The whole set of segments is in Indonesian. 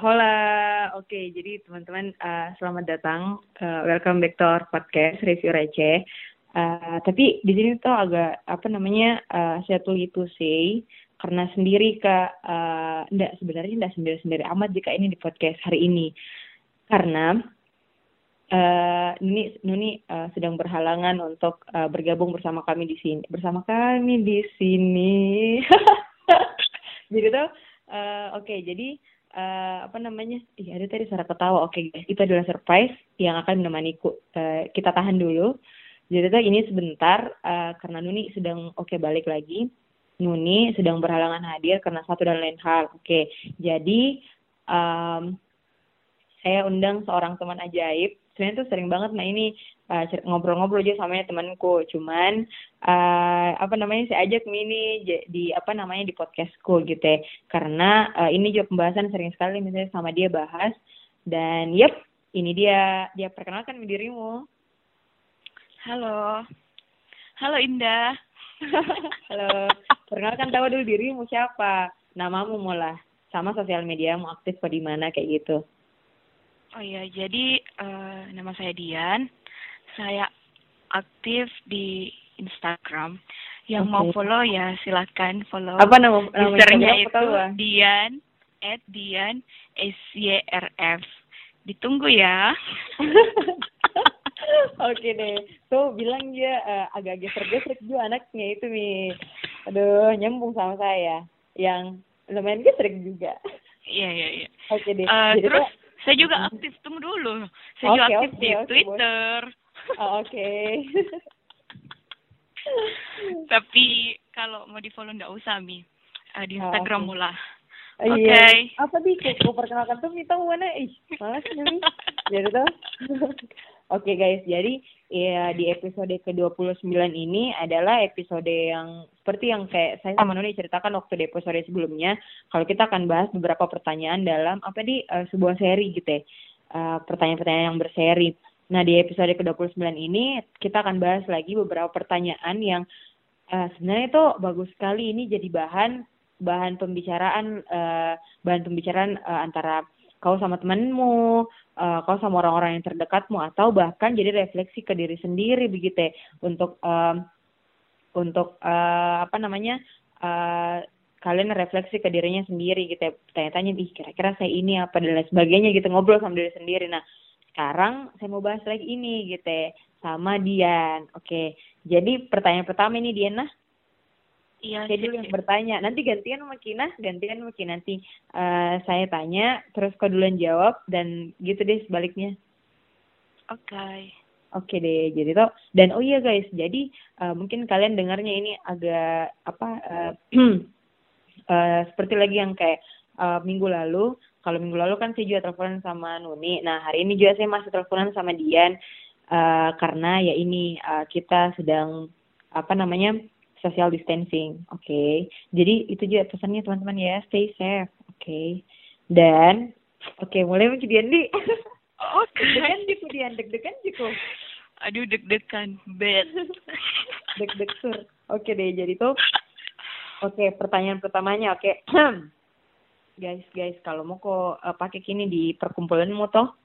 Hola, oke. jadi teman-teman uh, selamat datang, uh, welcome back to our podcast review receh. Uh, tapi di sini tuh agak apa namanya uh, tuh itu sih karena sendiri kak, uh, enggak sebenarnya enggak sendiri-sendiri amat jika ini di podcast hari ini karena Nuni Nuni uh, sedang berhalangan untuk uh, bergabung bersama kami di sini bersama kami di sini. jadi tuh uh, oke okay, jadi uh, apa namanya? Iya ada tadi suara ketawa. Oke okay, guys, itu adalah surprise yang akan menemaniku. Uh, kita tahan dulu. Jadi ini sebentar uh, karena Nuni sedang oke okay, balik lagi. Nuni sedang berhalangan hadir karena satu dan lain hal. Oke, okay. jadi um, saya undang seorang teman ajaib. Sebenarnya tuh sering banget nah ini uh, ngobrol-ngobrol aja sama temanku. Cuman uh, apa namanya saya ajak mini di apa namanya di podcastku gitu ya. Karena uh, ini juga pembahasan sering sekali misalnya sama dia bahas. Dan yep ini dia. Dia perkenalkan dirimu. Halo. Halo Indah. Halo. Perkenalkan tahu dulu dirimu siapa. Namamu mulai sama sosial media mau aktif di mana kayak gitu Oh iya, jadi uh, nama saya Dian saya aktif di Instagram. Yang okay. mau follow ya silakan follow. Apa nama nama Usernya itu Dian at Dian SYRF. Ditunggu ya. Oke deh. Tuh bilang dia uh, agak geser-geser juga anaknya itu nih. Aduh, nyambung sama saya. Yang lumayan geser juga. Iya, iya, iya. Oke deh. Uh, terus saya juga aktif, tunggu dulu. Saya okay, juga aktif okay, di okay, Twitter. Oh, Oke. Okay. Tapi kalau mau di follow nggak usah mi. Uh, di ah, Instagram oh, okay. mula. Oke. Okay. Iya. Apa bi? Kau perkenalkan tuh kita mana? Ih, malas nih. Jadi tuh. Oke okay, guys, jadi ya di episode ke-29 ini adalah episode yang seperti yang kayak saya sama Nuni ceritakan waktu di episode sebelumnya. Kalau kita akan bahas beberapa pertanyaan dalam apa di uh, sebuah seri gitu ya. Uh, pertanyaan-pertanyaan yang berseri. Nah, di episode ke-29 ini kita akan bahas lagi beberapa pertanyaan yang uh, sebenarnya itu bagus sekali ini jadi bahan bahan pembicaraan uh, bahan pembicaraan uh, antara kau sama temanmu, uh, kau sama orang-orang yang terdekatmu atau bahkan jadi refleksi ke diri sendiri begitu ya untuk um, untuk uh, apa namanya uh, kalian refleksi ke dirinya sendiri gitu ya tanya-tanya ih kira-kira saya ini apa dan lain sebagainya gitu ngobrol sama diri sendiri nah sekarang saya mau bahas lagi ini gitu ya, sama Dian. Oke, jadi pertanyaan pertama ini Dian nah. Iya. Saya dulu yang bertanya. Nanti gantian sama Kina, gantian sama Kina. Nanti uh, saya tanya, terus kau duluan jawab dan gitu deh sebaliknya. Oke. Okay. Oke deh, jadi toh dan oh iya guys, jadi uh, mungkin kalian dengarnya ini agak apa uh, uh, seperti lagi yang kayak uh, minggu lalu kalau minggu lalu kan saya juga teleponan sama Nuni. Nah hari ini juga saya masih teleponan sama Dian uh, karena ya ini uh, kita sedang apa namanya social distancing. Oke, okay. jadi itu juga pesannya teman-teman ya, stay safe. Oke, okay. dan oke okay, mulai menjadi Dian di. Oke. Okay. Deg-degan Dian, deg-degan jiku. Aduh deg-degan, bed. Deg-deg sur. Oke deh, jadi tuh. Oke, pertanyaan pertamanya, oke. Okay. guys guys kalau mau kok uh, pakai kini di perkumpulanmu toh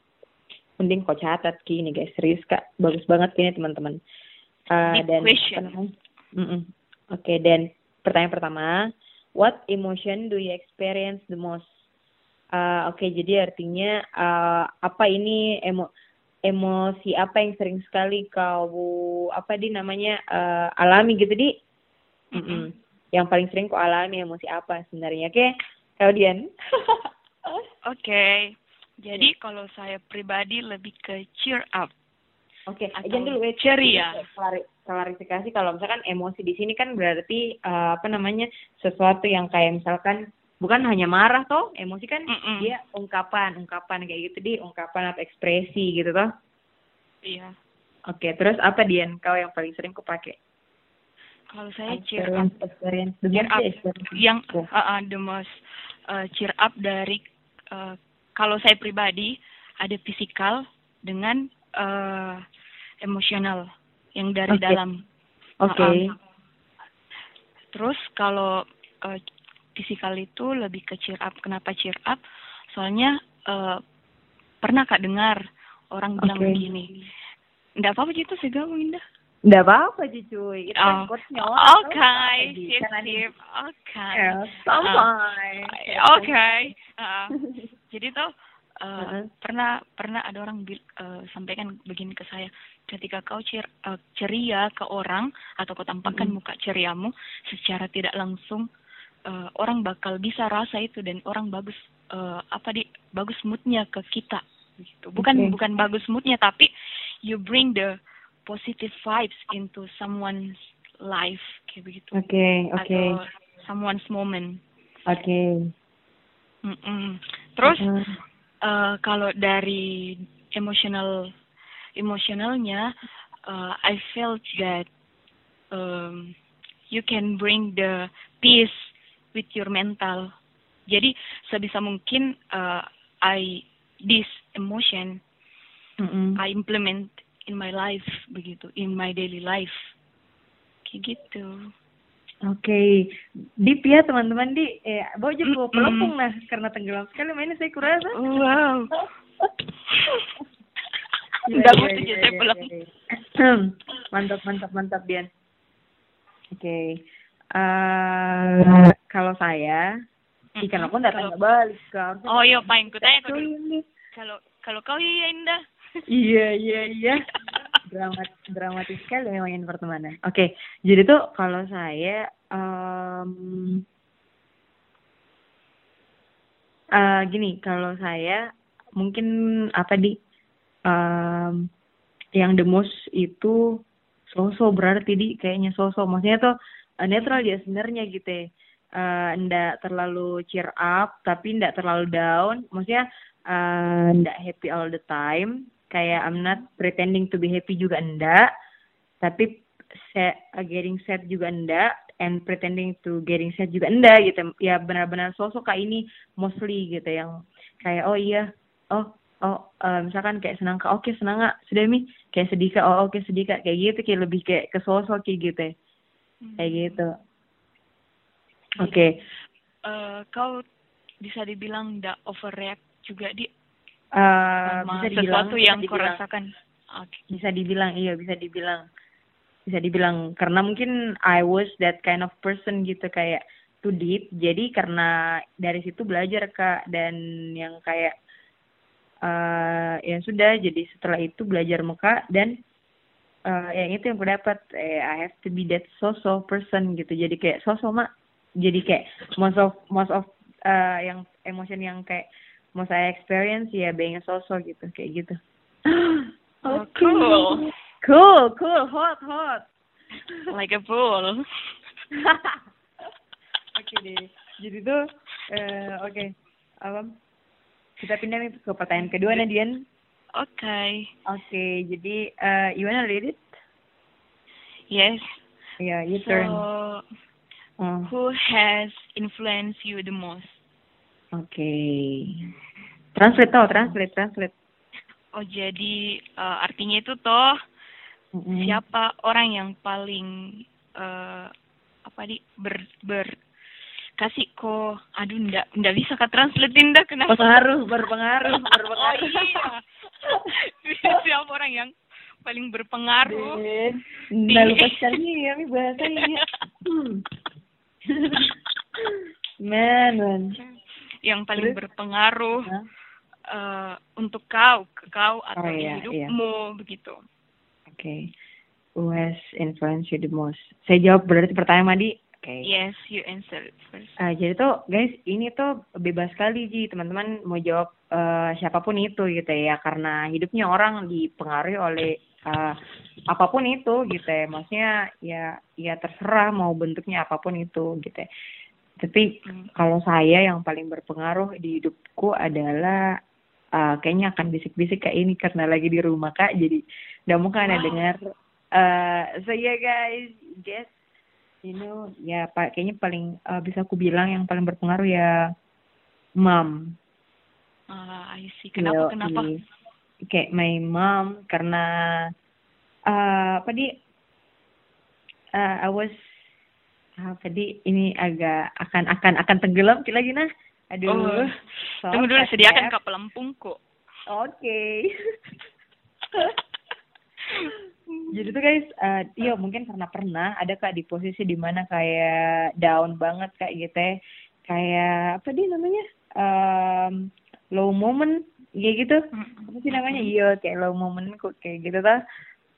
mending kok catat kini guys serius kak bagus banget kini teman-teman uh, dan mm -mm. Oke okay, dan pertanyaan pertama what emotion do you experience the most uh, oke okay, jadi artinya uh, apa ini emo emosi apa yang sering sekali kau apa di namanya uh, alami gitu di mm -mm. yang paling sering kau alami emosi apa sebenarnya oke okay? Oke. okay. Jadi kalau saya pribadi lebih ke cheer up. Oke, okay. jangan dulu wait. ceria. Klarifikasi kalau misalkan emosi di sini kan berarti uh, apa namanya sesuatu yang kayak misalkan bukan hanya marah toh, emosi kan mm -mm. dia ungkapan, ungkapan kayak gitu di ungkapan atau ekspresi gitu toh. Iya. Oke, okay, terus apa Dian kau yang paling sering kau Kalau saya cheer up. Experience. Cheer up. Yang uh, uh, the most uh, cheer up dari uh, kalau saya pribadi ada fisikal dengan uh, emosional yang dari okay. dalam. Oke. Okay. Uh, terus kalau uh, fisikal itu lebih ke cheer up. Kenapa cheer up? soalnya uh, pernah kak dengar orang bilang okay. begini nggak apa-apa gitu sih Indah Nggak apa-apa sih cuy. Itu oh. quotesnya Oke, sip sip. Oke. Sampai. Oke. Jadi tuh uh, uh-huh. pernah pernah ada orang uh, sampaikan begini ke saya ketika kau cer, uh, ceria ke orang atau kau tampakkan uh-huh. muka ceriamu secara tidak langsung uh, orang bakal bisa rasa itu dan orang bagus uh, apa di bagus moodnya ke kita gitu bukan okay. bukan bagus moodnya tapi you bring the positive vibes into someone's life kayak begitu. Oke, okay, oke. Okay. Atau someone's moment. Oke. Okay. Mm -mm. Terus uh -huh. uh, kalau dari emotional emosionalnya, uh, I felt that um, you can bring the peace with your mental. Jadi sebisa mungkin uh, I this emotion mm -hmm. I implement in my life begitu in my daily life kayak gitu oke okay. deep ya teman-teman di eh bawa bawa pelopong mm. nah karena tenggelam sekali mainnya saya kurasa wow Enggak iya, butuh iya, saya iya, pulang. mantap, mantap, mantap, Dian. Oke. Okay. Uh, eh, kalau saya, mm -hmm. aku nggak tanya balik. Oh iya, paling kutanya kalau kalau kau iya Indah iya iya iya dramat dramatis sekali memang pertemanan oke okay, jadi tuh kalau saya um, uh, gini kalau saya mungkin apa di um, yang the most itu sosok berarti di kayaknya sosok maksudnya tuh uh, netral dia sebenarnya gitu ya. Uh, ndak terlalu cheer up tapi ndak terlalu down. Maksudnya uh, ndak happy all the time. Kayak I'm not pretending to be happy juga enggak tapi set, uh, getting sad juga enggak and pretending to getting sad juga enggak gitu. Ya benar-benar sosok kayak ini mostly gitu yang kayak oh iya oh oh uh, misalkan kayak senang kak oke okay, senang gak sudah mi kayak sedih kak oh oke okay, sedih kak kayak gitu kayak lebih kayak ke sosok kayak gitu ya. kayak hmm. gitu oke okay. uh, kau bisa dibilang ndak overreact juga di uh, bisa dibilang sesuatu yang kau rasakan okay. bisa dibilang iya bisa dibilang bisa dibilang karena mungkin I was that kind of person gitu kayak too deep jadi karena dari situ belajar kak dan yang kayak uh, ya sudah jadi setelah itu belajar muka dan uh, yang itu yang aku dapat eh, I have to be that so-so person gitu. Jadi kayak so-so mak. Jadi kayak most of most of uh, yang emotion yang kayak mau saya experience ya being a sosok gitu kayak gitu. Oh, cool. cool. Cool hot hot. Like a pool oke okay, deh. Jadi tuh uh, oke. Okay. apa kita pindah ke pertanyaan kedua Nadian oke okay. oke okay, jadi uh, you wanna read it yes yeah you so, turn uh. who has influenced you the most Oke. Okay. Translate toh, translate, translate. Oh jadi uh, artinya itu toh mm-hmm. siapa orang yang paling uh, apa di ber ber kasih ko aduh ndak ndak bisa kak translate ndak kenapa pengaruh berpengaruh berpengaruh oh iya siapa orang yang paling berpengaruh ndak lupa sekali ya bahasanya hmm. man man yang paling Terus? berpengaruh uh, untuk kau, ke kau atau oh, iya, hidupmu iya. begitu. Oke. Okay. Who has influenced you the most? Saya jawab berarti pertanyaan Madi. Okay. Yes, you answer first. Uh, jadi tuh guys, ini tuh bebas sekali Ji, teman-teman mau jawab uh, siapa pun itu gitu ya, karena hidupnya orang dipengaruhi oleh uh, apa pun itu gitu ya. Maksudnya ya ya terserah mau bentuknya apa pun itu gitu ya tapi hmm. kalau saya yang paling berpengaruh di hidupku adalah uh, kayaknya akan bisik-bisik kayak ini karena lagi di rumah kak jadi udah mungkin wow. dengar uh, so yeah guys guess you know ya pak kayaknya paling uh, bisa aku bilang yang paling berpengaruh ya mom ah uh, I see kenapa Yo, kenapa kayak my mom karena uh, apa di uh, I was ah, jadi ini agak akan akan akan tenggelam lagi nah Aduh. Oh, tunggu dulu sediakan kak pelampungku. Oke. Okay. Jadi tuh guys, uh, iya mungkin karena pernah ada kak di posisi di mana kayak down banget kayak gitu ya. Kayak apa dia namanya? Um, low moment, ya gitu. Apa sih namanya? Iya, kayak low moment kok kayak gitu tuh.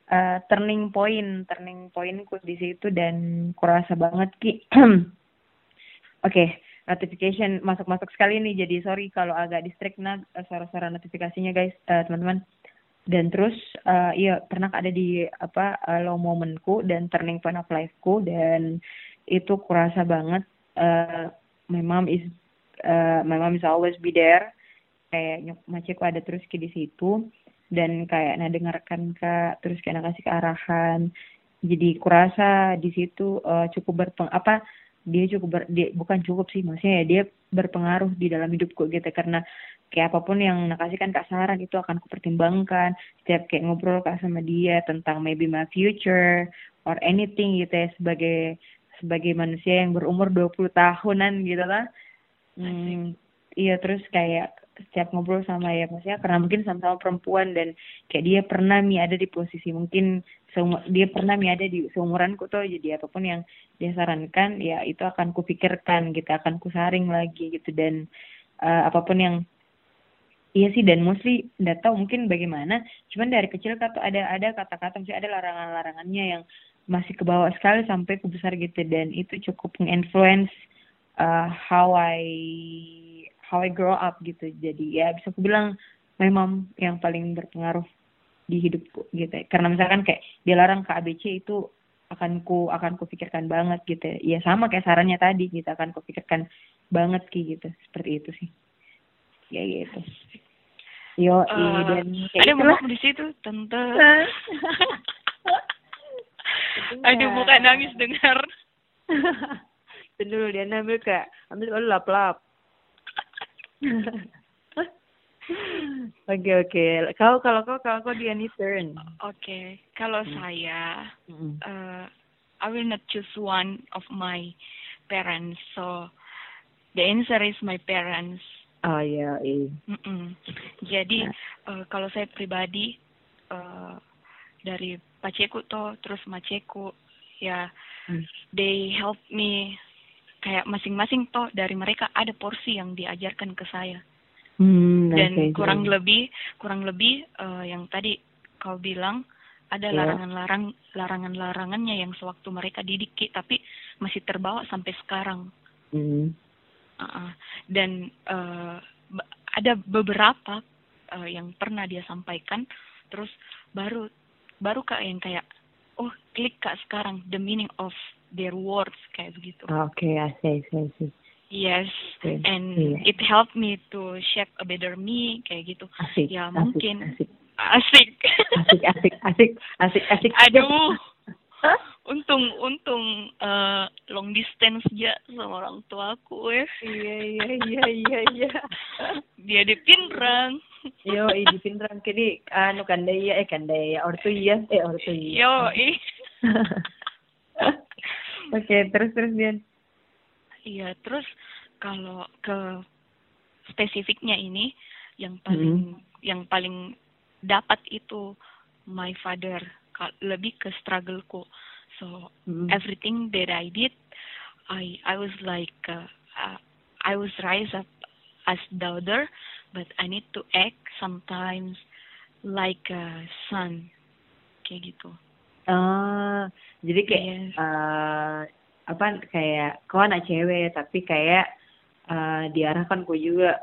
Uh, turning point, turning pointku di situ dan kurasa banget ki. Oke, okay, notification masuk-masuk sekali nih. Jadi sorry kalau agak distract nah suara-suara notifikasinya guys, uh, teman-teman dan terus uh, iya pernah ada di apa uh, low momentku dan turning point of lifeku dan itu kurasa banget uh, my mom is uh, my mom is always be there. Kayak nyok macetku ada terus ke di situ dan kayak nah dengarkan kak terus kayak kasih kearahan jadi kurasa di situ uh, cukup berpeng apa dia cukup ber, dia bukan cukup sih maksudnya ya dia berpengaruh di dalam hidupku gitu. Karena kayak apa pun yang nakasih kan kak saran itu akan kupertimbangkan. Setiap kayak ngobrol kak sama dia tentang maybe my future or anything gitu ya sebagai sebagai manusia yang berumur 20 tahunan gitu lah. Hmm, iya terus kayak setiap ngobrol sama ya maksudnya karena mungkin sama-sama perempuan dan kayak dia pernah mi ada di posisi mungkin seumur, dia pernah mi ada di seumuranku tuh jadi apa pun yang dia sarankan ya itu akan kupikirkan gitu akan kusaring lagi gitu dan uh, apa pun yang Iya sih dan mostly nggak tahu mungkin bagaimana. Cuman dari kecil kata ada ada kata-kata mesti ada larangan-larangannya yang masih ke bawah sekali sampai ke besar gitu dan itu cukup nge-influence uh, how I how I grow up gitu. Jadi ya bisa aku bilang memang yang paling berpengaruh di hidupku gitu. Karena misalkan kayak dilarang ke ABC itu akan ku akan ku pikirkan banget gitu. Ya sama kayak sarannya tadi gitu akan ku pikirkan banget ki gitu. Seperti itu sih. Ya gitu. Yo uh, dan ada mama di situ? Tante. Aduh bukan nangis dengar. Dulu dia ambil kayak ambil lap lap Oke oke. Kau kalau kau kalau kau dia turn. Oke. Okay. Kalau hmm. saya, hmm. Uh, I will not choose one of my parents. So the answer is my parents. Oh ya. Yeah, mm -mm. Jadi uh, kalau saya pribadi uh, dari paceku to terus maceku ya hmm. they help me kayak masing-masing toh dari mereka ada porsi yang diajarkan ke saya hmm, dan okay, kurang okay. lebih kurang lebih uh, yang tadi kau bilang ada yeah. larangan-larang larangan-larangannya yang sewaktu mereka didik tapi masih terbawa sampai sekarang hmm. uh, dan uh, ada beberapa uh, yang pernah dia sampaikan terus baru baru kak yang kayak oh klik kak sekarang the meaning of their words kayak begitu. Okay, I see, I see. Yes, okay. and yeah. it helped me to shape a better me kayak gitu. Asik, ya asik, mungkin asik. Asik. Asik, asik, asik, asik, asik. Aduh. untung untung uh, long distance aja sama orang tuaku ya. Iya iya iya iya iya. Dia di Pinrang. Yo, di Pinrang kini anu kandaya eh kandaya ortu iya eh ortu iya. Yo, ih. Oke, okay, terus terus Dian. Iya, terus kalau ke spesifiknya ini yang paling hmm. yang paling dapat itu my father lebih ke struggleku. So hmm. everything that I did, I I was like uh, uh, I was raised up as daughter, but I need to act sometimes like a son, kayak gitu. Oh, jadi kayak yes. uh, apa kayak kau anak cewek tapi kayak uh, diarahkan ku juga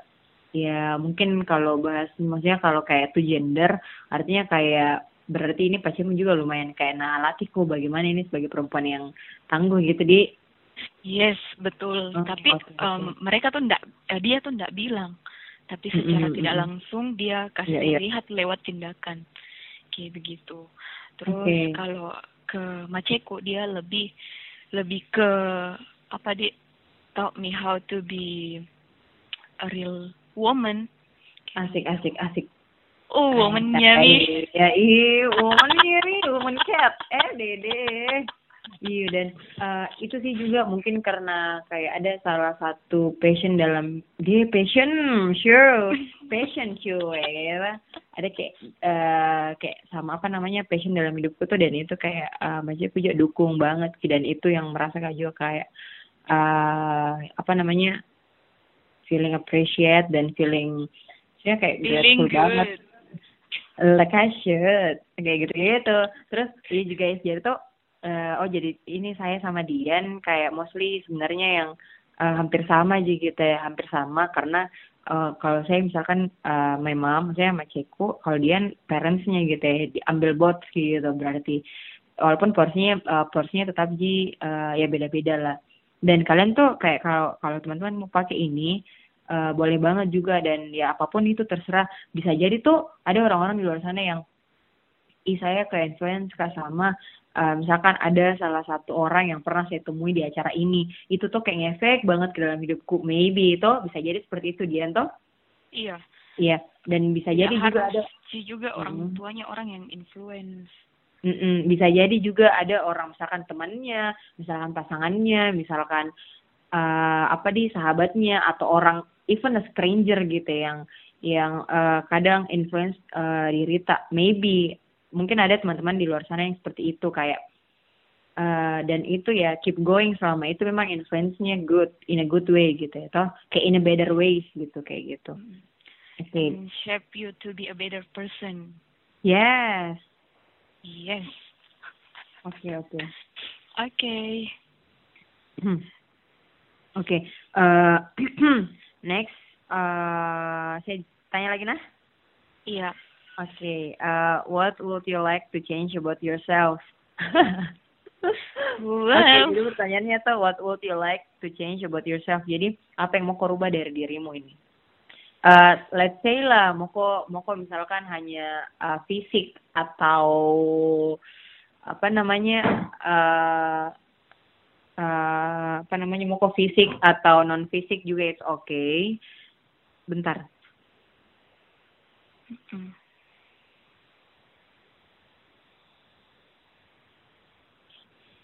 ya mungkin kalau bahas maksudnya kalau kayak tuh gender artinya kayak berarti ini pacarmu juga lumayan kayak nah latiku bagaimana ini sebagai perempuan yang tangguh gitu di yes betul oh, tapi okay, um, mereka tuh ndak eh, dia tuh ndak bilang tapi secara mm -hmm. tidak langsung dia kasih yeah, yeah. lihat lewat tindakan kayak begitu Terus okay. kalau ke Maceko dia lebih lebih ke apa dia taught me how to be a real woman. Asik asik asik. Oh, womannya nih. Ya, iya, woman nih, woman cat. Eh, dede. Iya dan uh, itu sih juga mungkin karena kayak ada salah satu passion dalam dia passion sure passion cuy ya ada kayak uh, kayak sama apa namanya passion dalam hidupku tuh dan itu kayak uh, masih aku juga dukung banget dan itu yang merasa juga kayak uh, apa namanya feeling appreciate dan feeling saya kayak grateful banget. Like I should kayak gitu gitu terus dia juga jadi tuh uh, oh jadi ini saya sama Dian kayak mostly sebenarnya yang uh, hampir sama aja gitu ya hampir sama karena uh, kalau saya misalkan uh, my mom saya sama Ceko kalau Dian parentsnya gitu ya diambil bot gitu berarti. Walaupun porsinya uh, porsinya tetap di uh, ya beda-beda lah. Dan kalian tuh kayak kalau kalau teman-teman mau pakai ini uh, boleh banget juga dan ya apa pun itu terserah. Bisa jadi tuh ada orang-orang di luar sana yang ih saya ke influence sama uh, misalkan ada salah satu orang yang pernah saya temui di acara ini. Itu tuh kayak ngefek banget ke dalam hidupku. Maybe itu bisa jadi seperti itu Dian toh. Iya. Iya dan bisa ya, jadi juga ada juga orang hmm. tuanya orang yang influence. Mm-mm, bisa jadi juga ada orang misalkan temannya, misalkan pasangannya, misalkan uh, apa di sahabatnya atau orang even a stranger gitu yang yang uh, kadang influence uh, di Rita maybe mungkin ada teman-teman di luar sana yang seperti itu kayak uh, dan itu ya keep going selama itu memang influence-nya good in a good way gitu ya toh kayak in a better ways gitu kayak gitu okay. shape you to be a better person yes yes oke okay, oke okay. oke okay. oke okay. uh, next uh, saya tanya lagi nah iya Okay. Uh, what would you like to change about yourself? well, okay, jadi pertanyaannya tuh what would you like to change about yourself? Jadi apa yang mau kau rubah dari dirimu ini? Uh, let's say lah, mau kok mau kok misalkan hanya uh, fisik atau apa namanya uh, uh, apa namanya mau kok fisik atau non fisik juga it's okay. Bentar. Mm.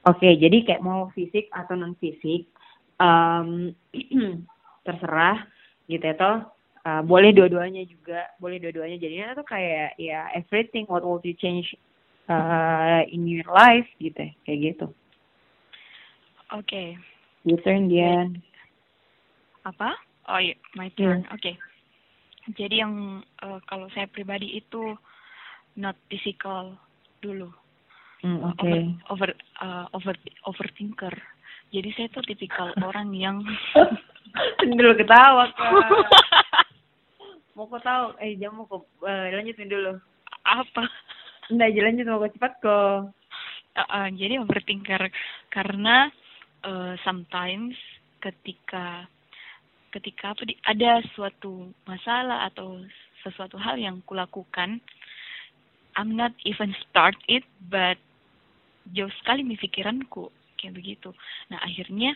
Oke, jadi kayak mau fisik atau non fisik, um, terserah gitu ya toh. Uh, boleh dua-duanya juga, boleh dua-duanya. Jadinya tuh kayak ya everything what will you change uh, in your life gitu, ya, kayak gitu. Oke. Okay. You turn Dian. Apa? Oh iya, my turn. Yeah. Oke. Okay. Jadi yang uh, kalau saya pribadi itu not physical dulu Mm, okay. over over uh, over overthinker. Jadi saya tuh tipikal orang yang dulu ketawa mau kok tahu? Eh jangan mau kok uh, lanjutin dulu. Apa? Nggak lanjut mau kok cepat kok. Uh, uh, jadi overthinker karena uh, sometimes ketika ketika apa di, ada suatu masalah atau sesuatu hal yang kulakukan I'm not even start it but jauh sekali nih pikiranku kayak begitu nah akhirnya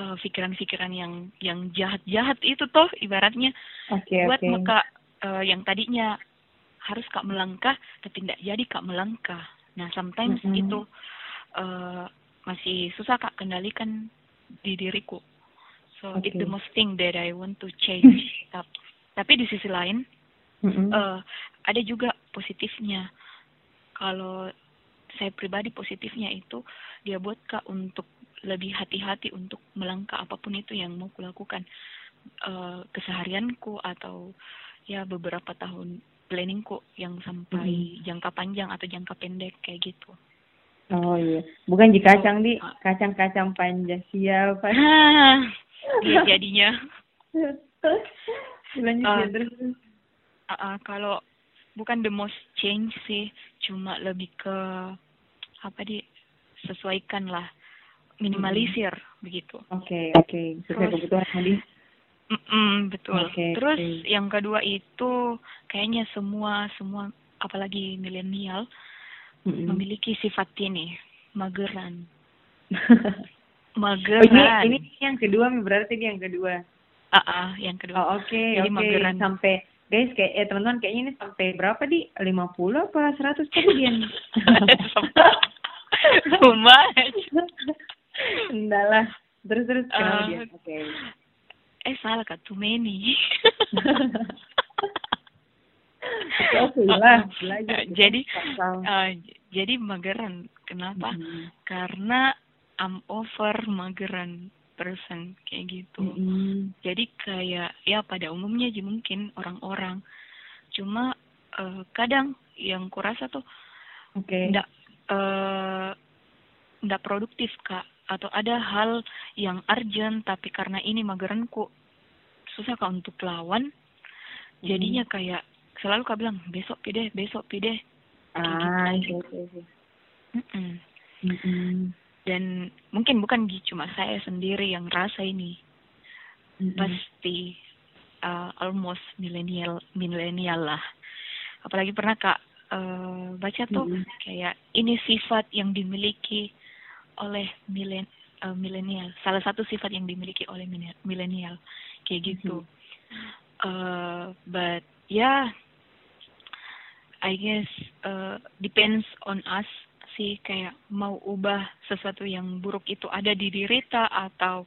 uh, pikiran-pikiran yang yang jahat-jahat itu toh ibaratnya okay, buat okay. maka uh, yang tadinya harus kak melangkah tapi tidak jadi kak melangkah nah sometimes mm -hmm. itu uh, masih susah kak kendalikan di diriku so okay. it's the most thing that I want to change tapi di sisi lain mm -hmm. uh, ada juga positifnya kalau saya pribadi positifnya itu dia buat kak untuk lebih hati-hati untuk melangkah apa pun itu yang mau kulakukan uh, keseharianku atau ya beberapa tahun planningku yang sampai hmm. jangka panjang atau jangka pendek kayak gitu. Oh iya, bukan di kacang di ah. kacang-kacang panjang siapa? Iya jadinya. Lanjut uh, terus. Uh, uh, kalau bukan the most change sih cuma lebih ke apa di sesuaikan lah minimalisir hmm. begitu oke okay, oke okay. sesuai kebutuhan tadi mm -mm, betul okay, terus okay. yang kedua itu kayaknya semua semua apalagi milenial mm -mm. memiliki sifat ini mageran mageran oh, ini, ini yang kedua berarti ini yang kedua ah uh -uh, yang kedua oh, oke okay, oke okay. sampai guys kayak eh teman-teman kayaknya ini sampai berapa di 50 apa 100 tadi too much enggak lah terus terus uh, oke okay. eh salah kak too many lah, belajar. Jadi, uh, jadi mageran. Kenapa? Hmm. Karena I'm over mageran person kayak gitu. Hmm. Jadi kayak ya pada umumnya aja mungkin orang-orang. Cuma uh, kadang yang kurasa tuh okay. ndak uh, ndak produktif kak atau ada hal yang urgent tapi karena ini mageranku susah kak untuk lawan jadinya hmm. kayak selalu kak bilang besok pide besok pide ah gitu. okay, okay. Mm -mm. Mm -mm. Dan mungkin bukan cuma saya sendiri yang rasa ini mm -mm. pasti uh, almost milenial milenial lah apalagi pernah kak uh, baca tuh mm -hmm. kayak ini sifat yang dimiliki oleh milen uh, milenial salah satu sifat yang dimiliki oleh milenial kayak gitu mm -hmm. uh, but ya yeah, I guess uh, depends on us sih kayak mau ubah sesuatu yang buruk itu ada di diri kita atau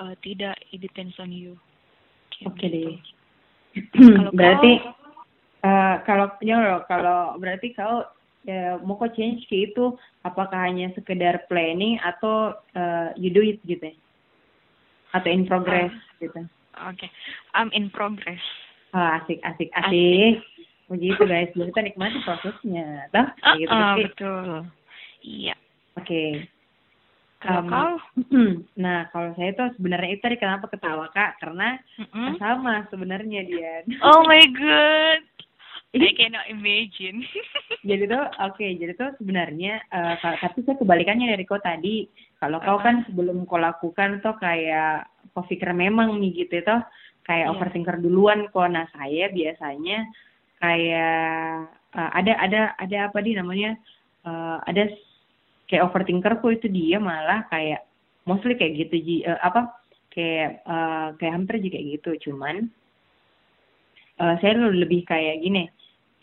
uh, tidak it depends on you. Oke okay gitu. deh. kalau berarti kau, uh, kalau ya kalau berarti kau ya, mau kok change ke itu apakah hanya sekedar planning atau uh, you do it gitu ya? Atau in progress uh, gitu. Oke, okay. I'm in progress. Oh, asik, asik, asik. asik begitu guys jadi kita nikmati prosesnya toh uh, gitu, uh, betul iya oke okay. kalau um, kau nah kalau saya tuh sebenarnya itu tadi kenapa ketawa kak karena mm-hmm. sama sebenarnya dia oh my god I cannot imagine. jadi tuh oke, okay, jadi tuh sebenarnya uh, tapi saya kebalikannya dari kau tadi. Kalau kau kan sebelum kau lakukan tuh kayak kau pikir memang nih gitu tuh kayak yeah. overthinker duluan kok. Nah saya biasanya kayak uh, ada ada ada apa di namanya uh, ada kayak overthinker kok itu dia malah kayak mostly kayak gitu ji uh, apa kayak uh, kayak hampir juga gitu. Cuman uh, saya lebih kayak gini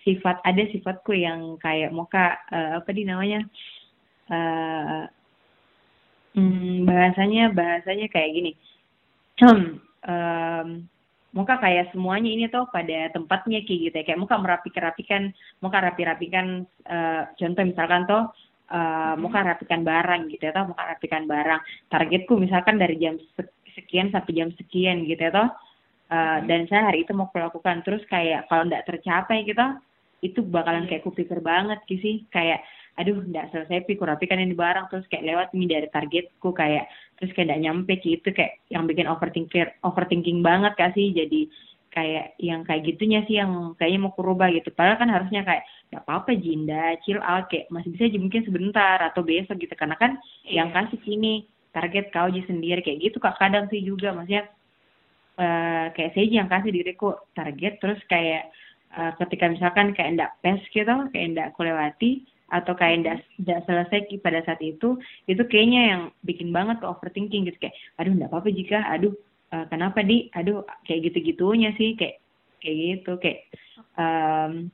sifat ada sifatku yang kayak muka uh, apa di namanya uh, hmm, bahasanya bahasanya kayak gini. Um, muka kayak semuanya ini tuh pada tempatnya kayak gitu ya. Kayak muka merapi-rapikan muka rapi-rapikan uh, contoh misalkan tuh uh, muka rapikan barang gitu ya toh muka rapikan barang. Targetku misalkan dari jam sekian sampai jam sekian gitu ya toh uh, dan saya hari itu mau melakukan. Terus kayak kalau tidak tercapai gitu itu bakalan kayak kupikir banget sih. Kayak aduh nggak selesai pi rapikan ini barang terus kayak lewat nih dari targetku kayak terus kayak nggak nyampe gitu kayak yang bikin overthinking overthinking banget kasih jadi kayak yang kayak gitunya sih yang kayaknya mau kurubah gitu. Padahal kan harusnya kayak nggak apa-apa Jinda chill out kayak masih bisa aja mungkin sebentar atau besok gitu. Karena kan yeah. yang kasih sini target kau aja sendiri kayak gitu kak kadang sih juga. Maksudnya uh, kayak saya aja yang kasih diriku target terus kayak uh, ketika misalkan kayak ndak pes gitu kayak ndak kulewati atau kayak tidak tidak selesai pada saat itu itu kayaknya yang bikin banget ke overthinking gitu. Kayak aduh tidak apa-apa jika aduh uh, kenapa di? Aduh kayak gitu gitunya sih kayak kayak gitu kayak um,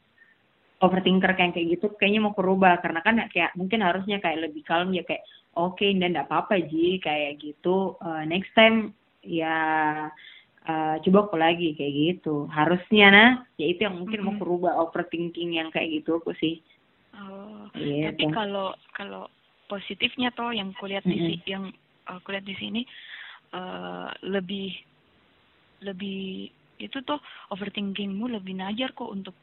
overthinker kayak kayak gitu kayaknya mau berubah. Karena kan kayak mungkin harusnya kayak lebih kalem ya kayak oke okay, dan tidak apa-apa ji kayak gitu. Uh, next time ya uh, coba aku lagi kayak gitu. Harusnya nah ya itu yang mungkin mm -hmm. mau berubah overthinking yang kayak gitu aku sih Oh, yeah, tapi kalau kalau positifnya toh yang kulihat mm -hmm. di yang uh, kulihat di sini uh, lebih lebih itu tuh overthinkingmu lebih najar kok untuk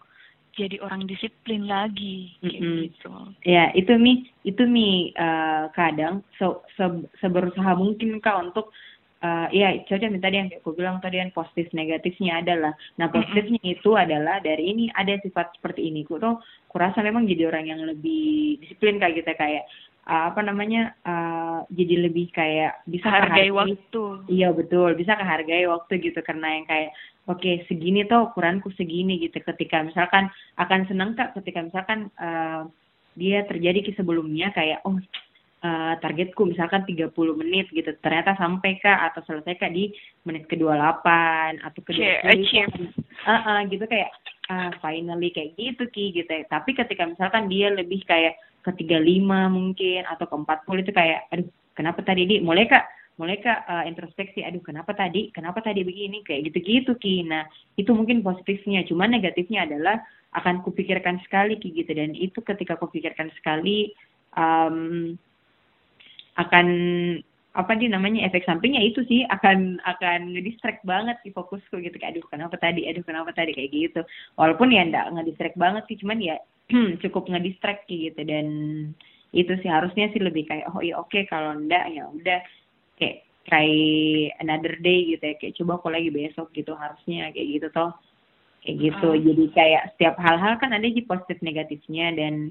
jadi orang disiplin lagi kayak mm -hmm. gitu. Ya itu mi itu mi uh, kadang se, se seberusaha mungkin kak untuk uh, ya contoh tadi yang aku bilang tadi yang positif negatifnya adalah. Nah positifnya mm -hmm. itu adalah dari ini ada sifat seperti ini. Ku tuh kurasa memang jadi orang yang lebih disiplin kayak gitu kayak uh, apa namanya uh, jadi lebih kayak bisa hargai waktu. Iya betul. Bisa kehargai waktu gitu karena yang kayak oke okay, segini tuh ukuranku segini gitu. Ketika misalkan akan senang kak? Ketika misalkan uh, dia terjadi ke sebelumnya kayak oh uh, targetku misalkan 30 menit gitu. Ternyata sampai kak atau selesai kak di menit ke-28 atau ke-20 uh, uh, gitu. kayak uh, finally kayak gitu ki gitu ya. tapi ketika misalkan dia lebih kayak ke 35 mungkin atau ke 40 itu kayak aduh kenapa tadi di mulai kak? Mulai kak uh, introspeksi aduh kenapa tadi? Kenapa tadi begini kayak gitu-gitu ki. Nah itu mungkin positifnya. Cuman negatifnya adalah akan kupikirkan sekali ki gitu. Dan itu ketika kupikirkan sekali um, akan apa di namanya efek sampingnya itu sih akan akan ngedistract banget sih fokusku gitu. Kayak aduh kenapa tadi? Aduh kenapa tadi? Kayak gitu. Walaupun ya enggak ngedistract banget sih cuman ya cukup ngedistract gitu. Dan itu sih harusnya sih lebih kayak oh iya oke okay, kalau enggak ya udah. Kayak try another day gitu ya. Kayak coba aku lagi besok gitu harusnya kayak gitu toh. Kayak gitu. Uh. jadi kayak setiap hal-hal kan ada sih positif negatifnya. Dan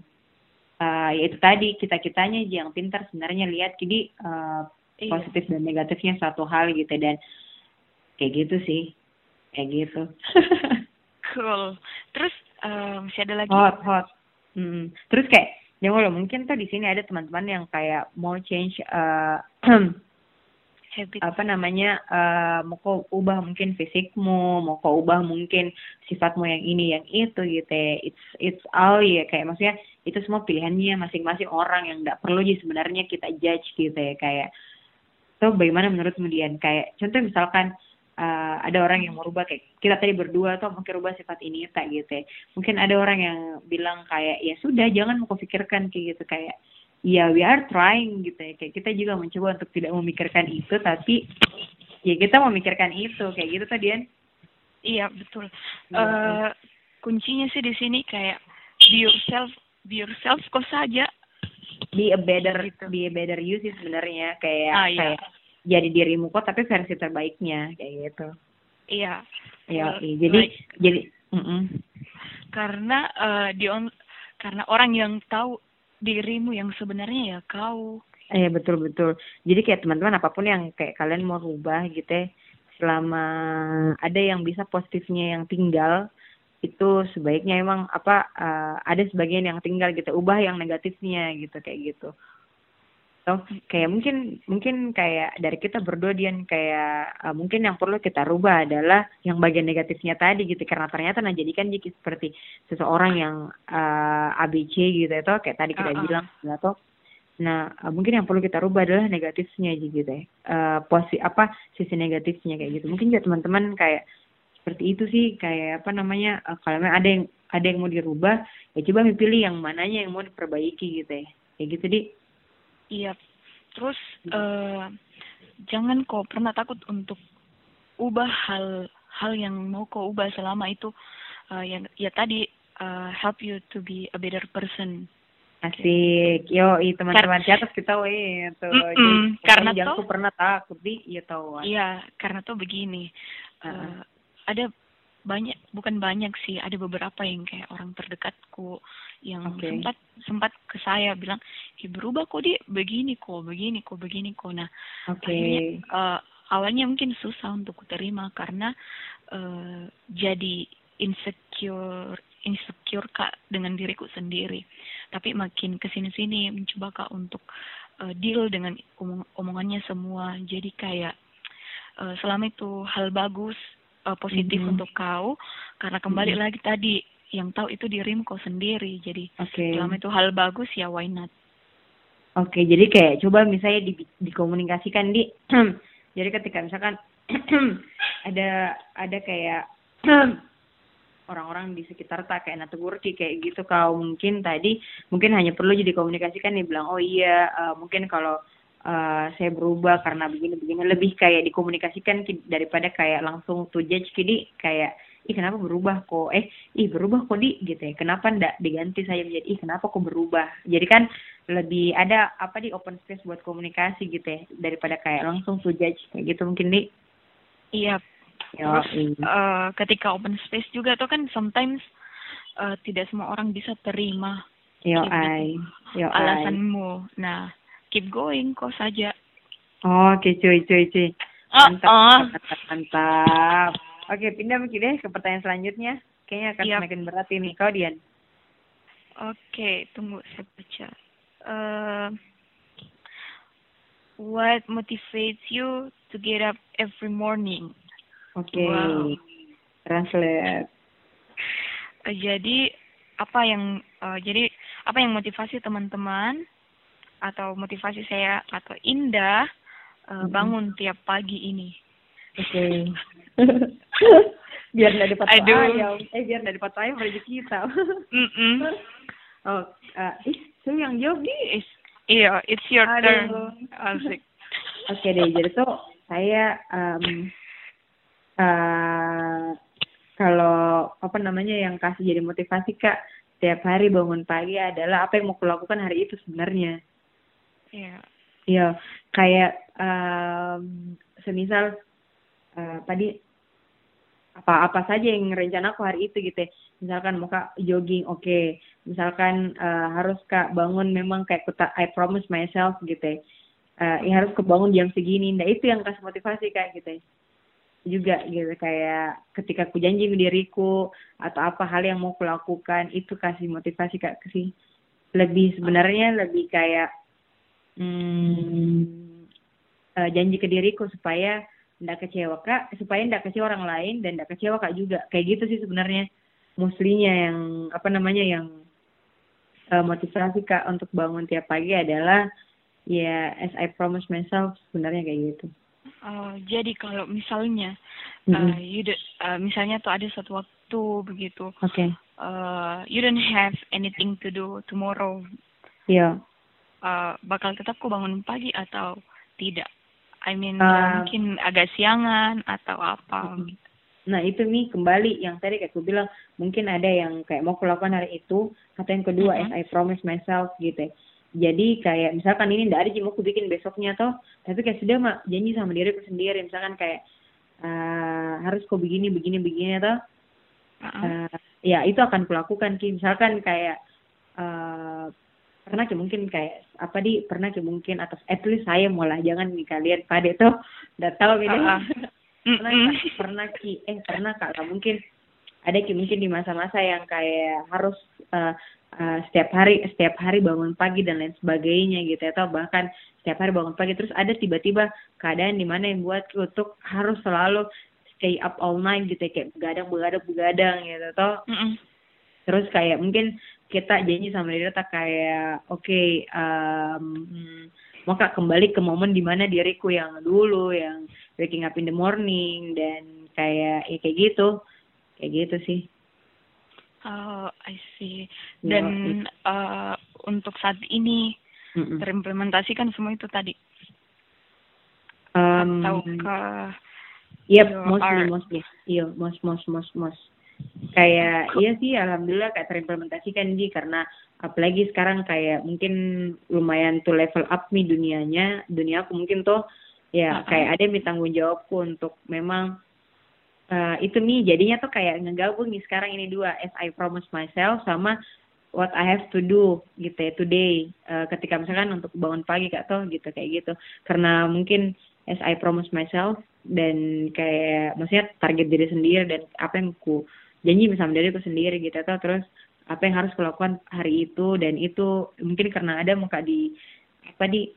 uh, ya itu tadi kita kitanya aja yang pintar sebenarnya lihat. Jadi uh, iya. positif dan negatifnya satu hal gitu. Dan kayak gitu sih. Kayak gitu. Cool. Terus um, masih ada lagi? Hot hot. Hmm. terus kayak ya lo mungkin tuh di sini ada teman-teman yang kayak mau change uh, Habit. apa namanya uh, mau kau ubah mungkin fisikmu mau kau ubah mungkin sifatmu yang ini yang itu gitu ya. It's it's all ya. Kayak maksudnya itu semua pilihannya masing-masing orang yang nggak perlu sih sebenarnya kita judge gitu ya kayak so bagaimana menurut kemudian kayak contoh misalkan uh, ada orang yang mau rubah kayak kita tadi berdua atau mungkin rubah sifat ini tak gitu ya. mungkin ada orang yang bilang kayak ya sudah jangan mau pikirkan kayak gitu kayak ya we are trying gitu ya. Kayak kita juga mencoba untuk tidak memikirkan itu tapi ya kita memikirkan itu kayak gitu tadi kan iya betul. Ya, uh, kuncinya sih di sini kayak be yourself be yourself kok saja be a better gitu. be a better you sih sebenarnya kayak ah, iya. kayak jadi dirimu kok tapi versi terbaiknya kayak gitu iya iya, iya. jadi like, jadi mm -mm. karena uh, di on karena orang yang tahu dirimu yang sebenarnya ya kau Iya betul betul. Jadi kayak teman-teman apa pun yang kayak kalian mau rubah gitu ya, selama ada yang bisa positifnya yang tinggal, itu sebaiknya emang apa uh, ada sebagian yang tinggal gitu ubah yang negatifnya gitu kayak gitu. So kayak mungkin mungkin kayak dari kita berdua Dian kayak uh, mungkin yang perlu kita rubah adalah yang bagian negatifnya tadi gitu. Karena ternyata nah jadikan jadi seperti seseorang yang uh, ABC gitu itu kayak tadi kita uh -uh. bilang atau nah uh, mungkin yang perlu kita rubah adalah negatifnya gitu ya. Uh, posi apa sisi negatifnya kayak gitu. Mungkin ya teman-teman kayak seperti itu sih kayak apa namanya uh, kalau memang ada yang ada yang mau dirubah ya coba pilih yang mananya yang mau diperbaiki gitu ya. Kayak gitu di iya. Terus uh, jangan kok pernah takut untuk ubah hal hal yang mau kau ubah selama itu uh, yang ya tadi uh, help you to be a better person. Asik, yo teman-teman di atas kita weh itu. Mm -mm, karena tuh pernah takut di, ya tahu. Iya, karena tuh begini. Uh, uh ada banyak bukan banyak sih ada beberapa yang kayak orang terdekatku yang okay. sempat sempat ke saya bilang eh berubah kok dia begini kok begini kok begini kok nah okay. akhirnya uh, awalnya mungkin susah untuk terima karena uh, jadi insecure insecure kak dengan diriku sendiri tapi makin ke sini sini mencoba kak untuk uh, deal dengan omong omongannya semua jadi kayak uh, selama itu hal bagus uh, positif mm -hmm. untuk kau karena kembali mm -hmm. lagi tadi yang tahu itu dirimu kau sendiri jadi okay. selama itu hal bagus ya why not oke okay, jadi kayak coba misalnya di, dikomunikasikan di jadi ketika misalkan ada ada kayak orang-orang di sekitar tak kayak Natugurki kayak gitu kau mungkin tadi mungkin hanya perlu jadi komunikasikan nih bilang oh iya uh, mungkin kalau uh, saya berubah karena begini-begini lebih kayak dikomunikasikan daripada kayak langsung to judge jadi kayak ih kenapa berubah kok? Eh ih berubah kok di? Gitu ya. Kenapa ndak diganti saya menjadi ih kenapa kok berubah? Jadi kan lebih ada apa di open space buat komunikasi gitu ya daripada kayak langsung to judge. Kayak gitu mungkin di. Iya. Terus uh, ketika open space juga tuh kan sometimes uh, tidak semua orang bisa terima Yo, I. Yo, alasanmu. Nah, keep going kok saja. Oh, Oke, okay, cuy, cuy, cuy. Mantap, oh, oh. mantap, mantap. Oke, pindah mungkin deh ke pertanyaan selanjutnya. Kayaknya akan yep. semakin berat ini. Kau, Dian? Oke, tunggu saya baca. Uh, what motivates you to get up every morning? Oke. Okay. Wow. Translate. Uh, jadi apa yang uh, jadi apa yang motivasi teman-teman atau motivasi saya atau Indah uh, bangun tiap pagi ini. Oke. Okay. biar nggak dapat ayam. Eh biar nggak dapat ayam rezeki kita. mm -mm. Oh, uh, ih, so yang jawab nih. Iya, it's your Aduh. turn. Asik. Oke okay deh, jadi tuh saya um, uh, kalau apa namanya yang kasih jadi motivasi kak setiap hari bangun pagi adalah apa yang mau kulakukan hari itu sebenarnya. Iya. Iya, kayak um, semisal uh, tadi apa-apa saja yang rencana aku hari itu gitu ya. Misalkan mau kak jogging, oke. Okay. Misalkan uh, harus kak bangun memang kayak kuta, I promise myself gitu ya. Uh, ya harus kebangun jam segini. Nah itu yang kasih motivasi kak gitu ya. Juga gitu kayak ketika aku janji diriku atau apa hal yang mau kulakukan itu kasih motivasi kak sih. Lebih sebenarnya lebih kayak hmm, uh, janji ke diriku supaya ndak kecewa kak supaya ndak kecewa orang lain dan ndak kecewa kak juga kayak gitu sih sebenarnya muslinya yang apa namanya yang uh, motivasi kak untuk bangun tiap pagi adalah ya as I promise myself sebenarnya kayak gitu. Uh, jadi kalau misalnya mm -hmm. uh, you do, uh, misalnya tuh ada suatu waktu begitu. Oke. Okay. Uh, you don't have anything to do tomorrow. Iya. Yeah uh, bakal tetap kok bangun pagi atau tidak? I mean uh, mungkin agak siangan atau apa gitu. Nah itu nih kembali yang tadi kayak aku bilang mungkin ada yang kayak mau kulakukan hari itu atau yang kedua -huh. as I promise myself gitu. Jadi kayak misalkan ini ndak ada mau aku bikin besoknya toh, tapi kayak sudah mak janji sama diriku sendiri misalkan kayak uh, harus kok begini begini begini toh. Uh -huh. uh, ya itu akan kulakukan ki misalkan kayak uh, pernah ki mungkin kayak apa di pernah ki mungkin atau at least saya mulai jangan nih kalian pada tuh udah tahu gitu uh, pernah pernah ki eh pernah kak mungkin. Ada ki mungkin di masa-masa yang kayak harus uh, uh, setiap hari setiap hari bangun pagi dan lain sebagainya gitu atau bahkan setiap hari bangun pagi terus ada tiba-tiba keadaan di mana yang buat untuk harus selalu stay up all night gitu kayak begadang begadang begadang gitu atau mm -mm. terus kayak mungkin kita janji sama diri kita kayak oke okay, um, mau kak kembali ke momen di mana diriku yang dulu yang waking up in the morning dan kayak ya kayak gitu. Kayak gitu sih. Oh I see. Ya, dan uh, untuk saat ini mm -mm. terimplementasikan semua itu tadi? Um, atau ke Yep, mostly, mostly. Iya, most, most, most, most kayak iya sih alhamdulillah kayak terimplementasikan di karena apalagi sekarang kayak mungkin lumayan tuh level up nih dunianya dunia aku mungkin tuh ya uh-huh. kayak ada yang tanggung jawabku untuk memang uh, itu nih jadinya tuh kayak ngegabung nih sekarang ini dua as I promise myself sama what I have to do gitu ya today uh, ketika misalkan untuk bangun pagi kak toh gitu kayak gitu karena mungkin as I promise myself dan kayak maksudnya target diri sendiri dan apa yang ku janji sama diriku sendiri gitu atau terus apa yang harus kulakukan hari itu dan itu mungkin karena ada muka di apa di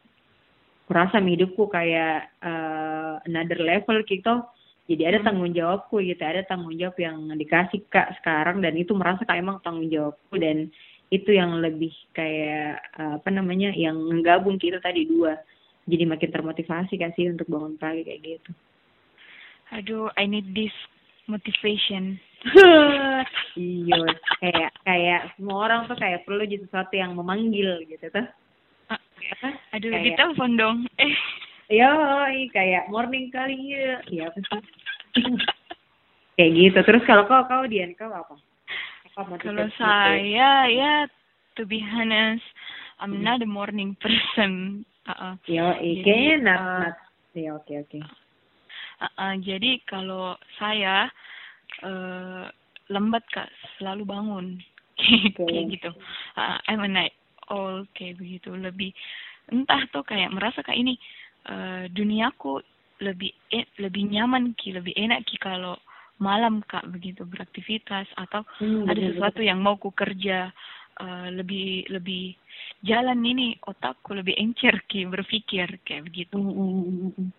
kurasa hidupku kayak uh, another level gitu. Jadi ada hmm. tanggung jawabku gitu ada tanggung jawab yang dikasih kak sekarang dan itu merasa kayak emang tanggung jawabku dan itu yang lebih kayak uh, apa namanya yang menggabung gitu tadi dua. Jadi makin termotivasi kan sih untuk bangun pagi kayak gitu. Aduh I need this motivation iya kayak kayak semua orang tuh kayak perlu jadi sesuatu yang memanggil gitu tuh. Uh, aduh kayak, ditelepon dong. Eh. Yo kayak morning kali ya iya kayak gitu. Terus kalau kau kau Dian kau apa, apa kalau saya ya to be honest I'm hmm. not a morning person. Uh, uh. yo kayaknya not, uh, not. Ya oke okay, oke. Okay. uh, uh, jadi kalau saya uh, lambat kak. Selalu bangun. Kayak gitu. Uh, I'm a night owl kayak begitu. Lebih entah tuh kayak merasa kayak ini uh, duniaku lebih eh, lebih nyaman ki. Lebih enak ki kalau malam kak begitu. Beraktivitas atau hmm, ada sesuatu yang mau ku kerja uh, lebih lebih jalan ini otakku lebih encer ki berpikir kayak begitu. Hmm, hmm, hmm, hmm.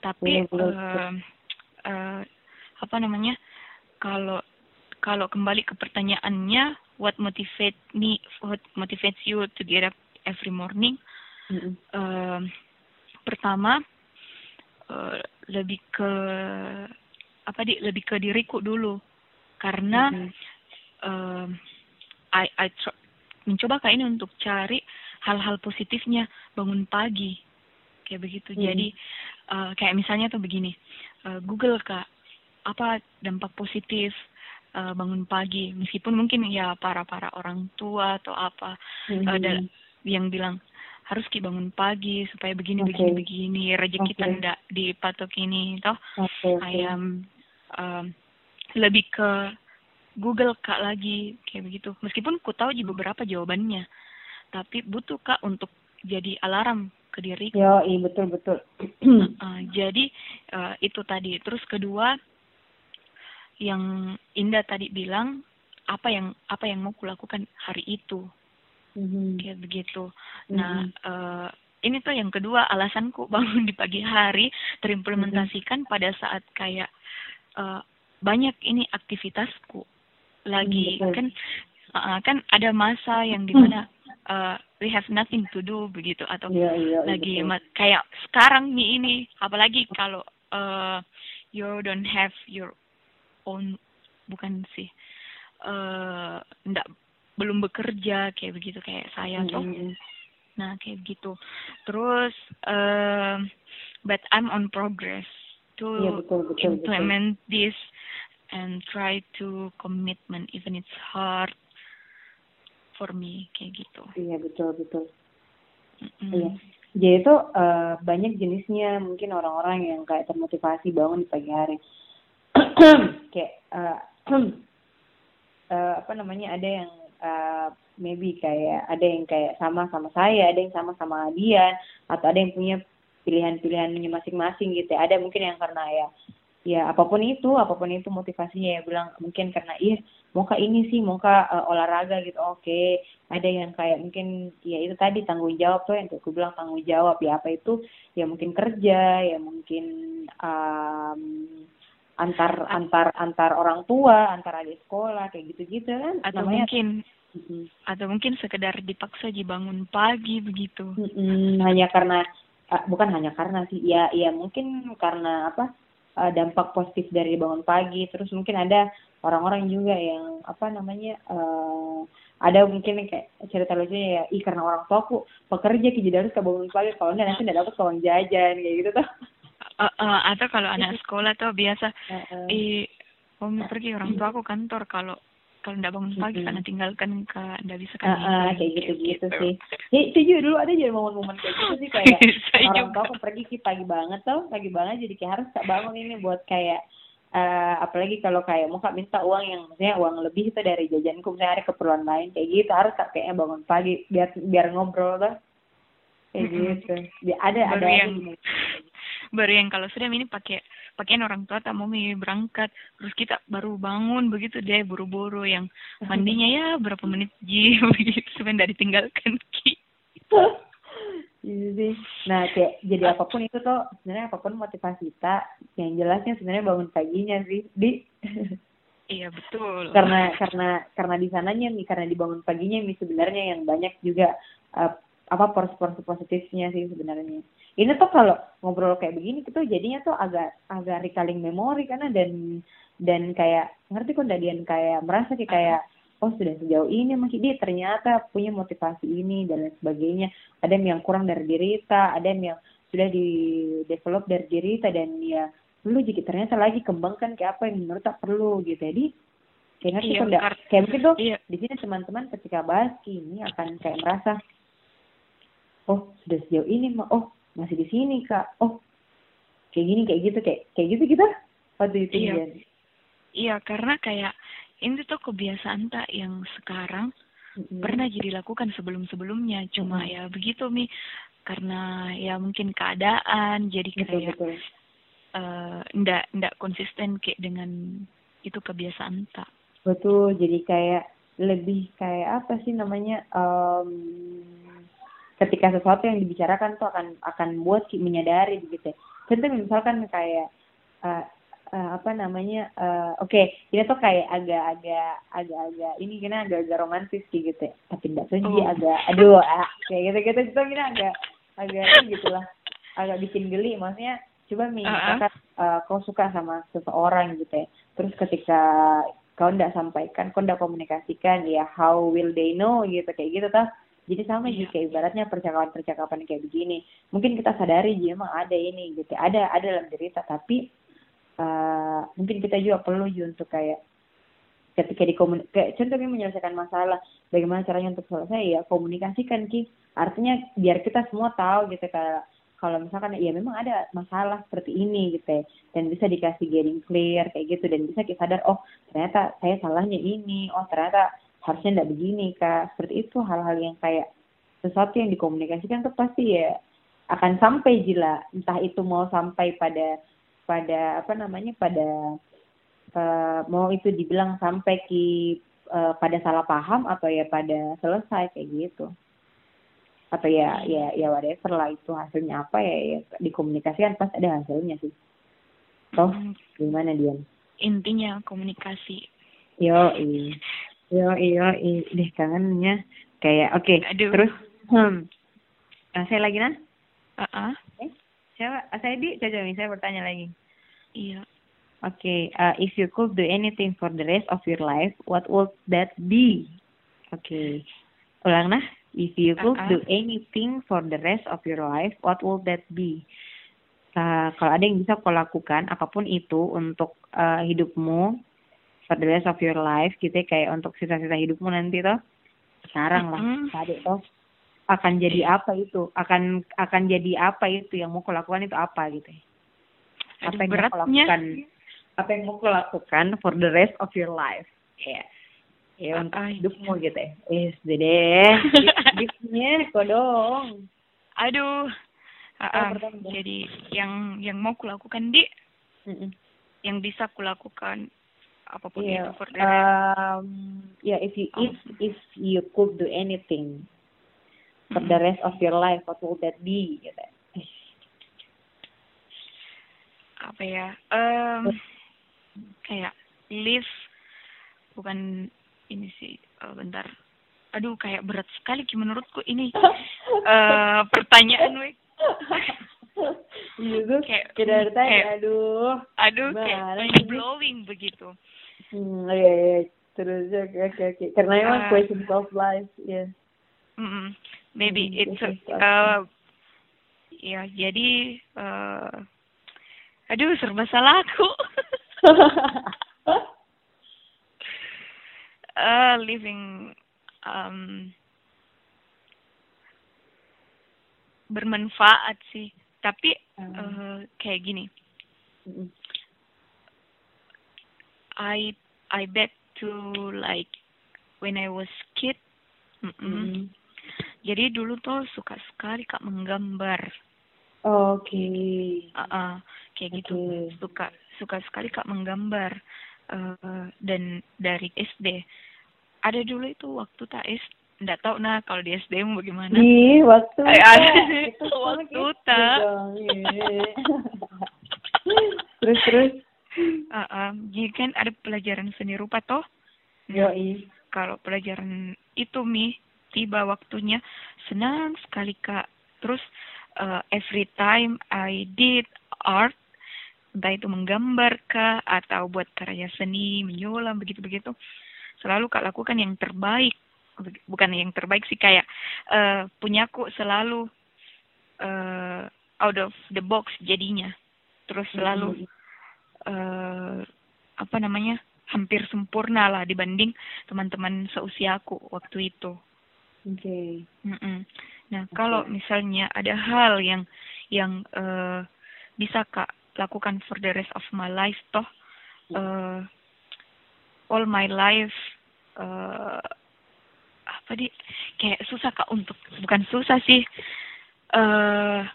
tapi uh, uh, apa namanya kalau kalau kembali ke pertanyaannya what motivate me what motivates you to get up every morning? Mm-hmm. uh, pertama uh, lebih ke apa di lebih ke diriku dulu. Karena mm-hmm. uh, I I mencoba kayak ini untuk cari hal-hal positifnya. Bangun pagi. Kayak begitu. Mm-hmm. jadi uh, kayak misalnya tuh begini. Uh, Google kak apa dampak positif uh, bangun pagi meskipun mungkin ya para para orang tua atau apa mm-hmm. uh, yang bilang harus ki bangun pagi supaya begini okay. begini begini rezeki okay. kita ndak dipatok ini toh okay, okay. ayam um, lebih ke Google kak lagi kayak begitu meskipun ku tahu juga beberapa jawabannya tapi butuh kak untuk jadi alarm ke diri ya iya betul betul uh, jadi uh, itu tadi terus kedua yang Indah tadi bilang apa yang apa yang mau kulakukan hari itu mm-hmm. kayak begitu mm-hmm. nah uh, ini tuh yang kedua alasanku bangun di pagi hari terimplementasikan mm-hmm. pada saat kayak uh, banyak ini aktivitasku lagi mm-hmm. kan uh, kan ada masa yang di mana uh, we have nothing to do begitu atau yeah, yeah, lagi ma- kayak sekarang nih ini apalagi kalau uh, you don't have your own bukan sih uh, ndak belum bekerja kayak begitu kayak saya mm -hmm. nah kayak gitu terus uh, but I'm on progress to ya, betul, betul, implement betul. this and try to commitment even it's hard for me kayak gitu iya betul betul mm -hmm. iya jadi itu uh, banyak jenisnya mungkin orang-orang yang kayak termotivasi bangun di pagi hari kayak uh, uh, apa namanya ada yang uh, maybe kayak ada yang kayak sama sama saya, ada yang sama sama dia, atau ada yang punya pilihan-pilihannya masing-masing gitu. Ya. Ada mungkin yang karena ya ya apa pun itu, apa pun itu motivasinya ya bilang mungkin karena mau ke ini sih, mau ke uh, olahraga gitu. Oke, okay. ada yang kayak mungkin ya itu tadi tanggung jawab tuh yang aku bilang tanggung jawab ya apa itu ya mungkin kerja, ya mungkin um, antar antar antar orang tua antar adik sekolah kayak gitu gitu kan atau namanya, mungkin mm-hmm. atau mungkin sekedar dipaksa dibangun pagi begitu mm-hmm. hanya karena uh, bukan hanya karena sih ya ya mungkin karena apa uh, dampak positif dari bangun pagi terus mungkin ada orang-orang juga yang apa namanya uh, ada mungkin kayak cerita lucunya ya ih karena orang tua aku pekerja jadi harus ke bangun pagi kalau enggak nanti enggak dapat uang jajan kayak gitu tuh uh, uh, atau kalau anak sekolah tuh biasa uh, uh. eh mau pergi orang tua aku kantor. Kalau kalau nggak bangun pagi karena tinggalkan ke nggak bisa kan uh, uh, kayak gitu gitu. sih. Ya itu dulu ada jadi momen-momen kayak gitu sih kayak orang tua aku pergi sih pagi banget tuh pagi banget jadi kayak harus tak bangun ini buat kayak uh, apalagi kalau kayak mau kak minta uang yang maksudnya uang lebih itu dari jajanku misalnya ada keperluan lain kayak gitu harus kak kayaknya bangun pagi biar biar ngobrol tuh kayak gitu. Ada ada yang, baru yang kalau sudah ini pakai pakaian orang tua tak mau berangkat terus kita baru bangun begitu deh buru-buru yang mandinya ya berapa menit ji begitu sebenarnya ditinggalkan ki Iya. Nah, kayak jadi apa pun itu tuh sebenarnya apa pun motivasi kita, yang jelasnya sebenarnya bangun paginya sih, di. Iya betul. karena karena karena di sananya nih, karena dibangun paginya nih sebenarnya yang banyak juga uh, apa porsi-porsi positifnya sih sebenarnya. Ini tuh kalau ngobrol kayak begini tuh jadinya tuh agak agak recalling memori karena dan dan kayak ngerti kok Dadian kayak merasa kayak kayak oh sudah sejauh ini masih dia ternyata punya motivasi ini dan lain sebagainya. Ada yang kurang dari diri kita ada yang sudah di develop dari diri kita dan ya perlu jadi ternyata lagi kembangkan kayak apa yang menurut tak perlu gitu. Jadi kayak ngerti iya, kok kayak mungkin tuh iya. di sini teman-teman ketika bahas ini akan kayak merasa oh sudah sejauh ini mah oh masih di sini kak oh kayak gini kayak gitu kayak kayak gitu kita waktu itu iya. iya karena kayak ini tuh kebiasaan tak yang sekarang mm-hmm. pernah jadi lakukan sebelum sebelumnya cuma mm-hmm. ya begitu mi karena ya mungkin keadaan jadi kayak betul, betul. Uh, ndak ndak konsisten kayak dengan itu kebiasaan tak betul jadi kayak lebih kayak apa sih namanya um, ketika sesuatu yang dibicarakan tuh akan akan buat menyadari begitu ya. contoh misalkan kayak uh, uh, apa namanya uh, oke okay, dia tuh kayak agak-agak agak-agak ini kena agak-agak romantis gitu ya tapi enggak tuh oh. agak aduh ah, kayak gitu-gitu itu kena agak agak gitulah agak bikin geli maksudnya coba nih uh -uh. uh, kau suka sama seseorang gitu ya terus ketika kau tidak sampaikan kau tidak komunikasikan ya how will they know gitu kayak gitu tuh jadi sama yeah. kayak ibaratnya percakapan-percakapan kayak begini. Mungkin kita sadari dia emang ada ini gitu. Ada ada dalam cerita tapi uh, mungkin kita juga perlu juga untuk kayak ketika di kayak contohnya menyelesaikan masalah. Bagaimana caranya untuk selesai? Ya komunikasikan ki. Artinya biar kita semua tahu gitu kayak kalau misalkan ya memang ada masalah seperti ini gitu. Ya dan bisa dikasih getting clear kayak gitu. Dan bisa kita sadar oh ternyata saya salahnya ini. Oh ternyata harusnya tidak begini kak. Seperti itu hal-hal yang kayak sesuatu yang dikomunikasikan tuh pasti ya akan sampai jila. Entah itu mau sampai pada pada apa namanya pada uh, mau itu dibilang sampai ki uh, pada salah paham atau ya pada selesai kayak gitu. Atau ya ya ya whatever lah itu hasilnya apa ya, ya dikomunikasikan pasti ada hasilnya sih. Toh hmm. gimana dia intinya komunikasi. Yo i yo iyo i deh kangennya kayak oke okay. terus hmm uh, saya lagi nah uh -uh. eh siapa saya di coba saya bertanya lagi Iya. Oke, okay, uh, if you could do anything for the rest of your life, what would that be? Oke, okay. ulang nah. If you could uh -uh. do anything for the rest of your life, what would that be? Uh, kalau ada yang bisa kau lakukan, apa pun itu untuk uh, hidupmu for the rest of your life, gitu ya, kayak untuk sisa-sisa hidupmu nanti toh, sekarang lah, mm -hmm. tadi toh, akan jadi apa itu? Akan akan jadi apa itu yang mau kau lakukan itu apa gitu ya? apa yang beratnya. mau lakukan? Apa yang mau lakukan for the rest of your life? Ya. Yeah. ya untuk hidupmu gitu ya. Yes dede giftnya kok dong. Aduh. Uh, jadi yang yang mau kulakukan di mm -mm. yang bisa kulakukan apa pun yeah. itu for the rest. Um, yeah, if you oh. if if you could do anything for the rest of your life, what would that be? Gitu apa ya um, kayak live bukan ini sih uh, bentar aduh kayak berat sekali menurutku ini uh, pertanyaan we gitu kayak kayak, kayak aduh aduh kayak mind blowing begitu. Hmm iya iya terus ya oke karena emang uh, questions of life ya. Yeah. mm -mm, maybe hmm, it's uh, ya jadi uh, Aduh, serba salah aku. uh, living um, bermanfaat sih. Tapi uh, kayak gini. I I bet to like when I was kid. Mm -mm. Mm. Jadi dulu tuh suka sekali kak menggambar. Oke. Okay. Uh -uh, kayak gitu. Suka suka sekali kak menggambar uh, dan dari SD. Ada dulu itu waktu tak es nggak tahu nah kalau di SD mau bagaimana. Di waktu. Eh, ada itu waktu tak. terus terus. Uh, uh, jadi kan ada pelajaran seni rupa toh. Nah, kalau pelajaran itu mi tiba waktunya senang sekali kak. Terus uh, every time I did art, entah itu menggambar kah atau buat karya seni, menyulam begitu-begitu, selalu kak lakukan yang terbaik. Bukan yang terbaik sih kayak uh, punyaku selalu uh, out of the box jadinya. Terus selalu uh, apa namanya hampir sempurna lah dibanding teman-teman seusiaku waktu itu. Oke. Okay. Mm -mm. Nah, okay. kalau misalnya ada hal yang yang uh, bisa Kak lakukan for the rest of my life toh uh, all my life uh, apa di kayak susah Kak untuk bukan susah sih uh,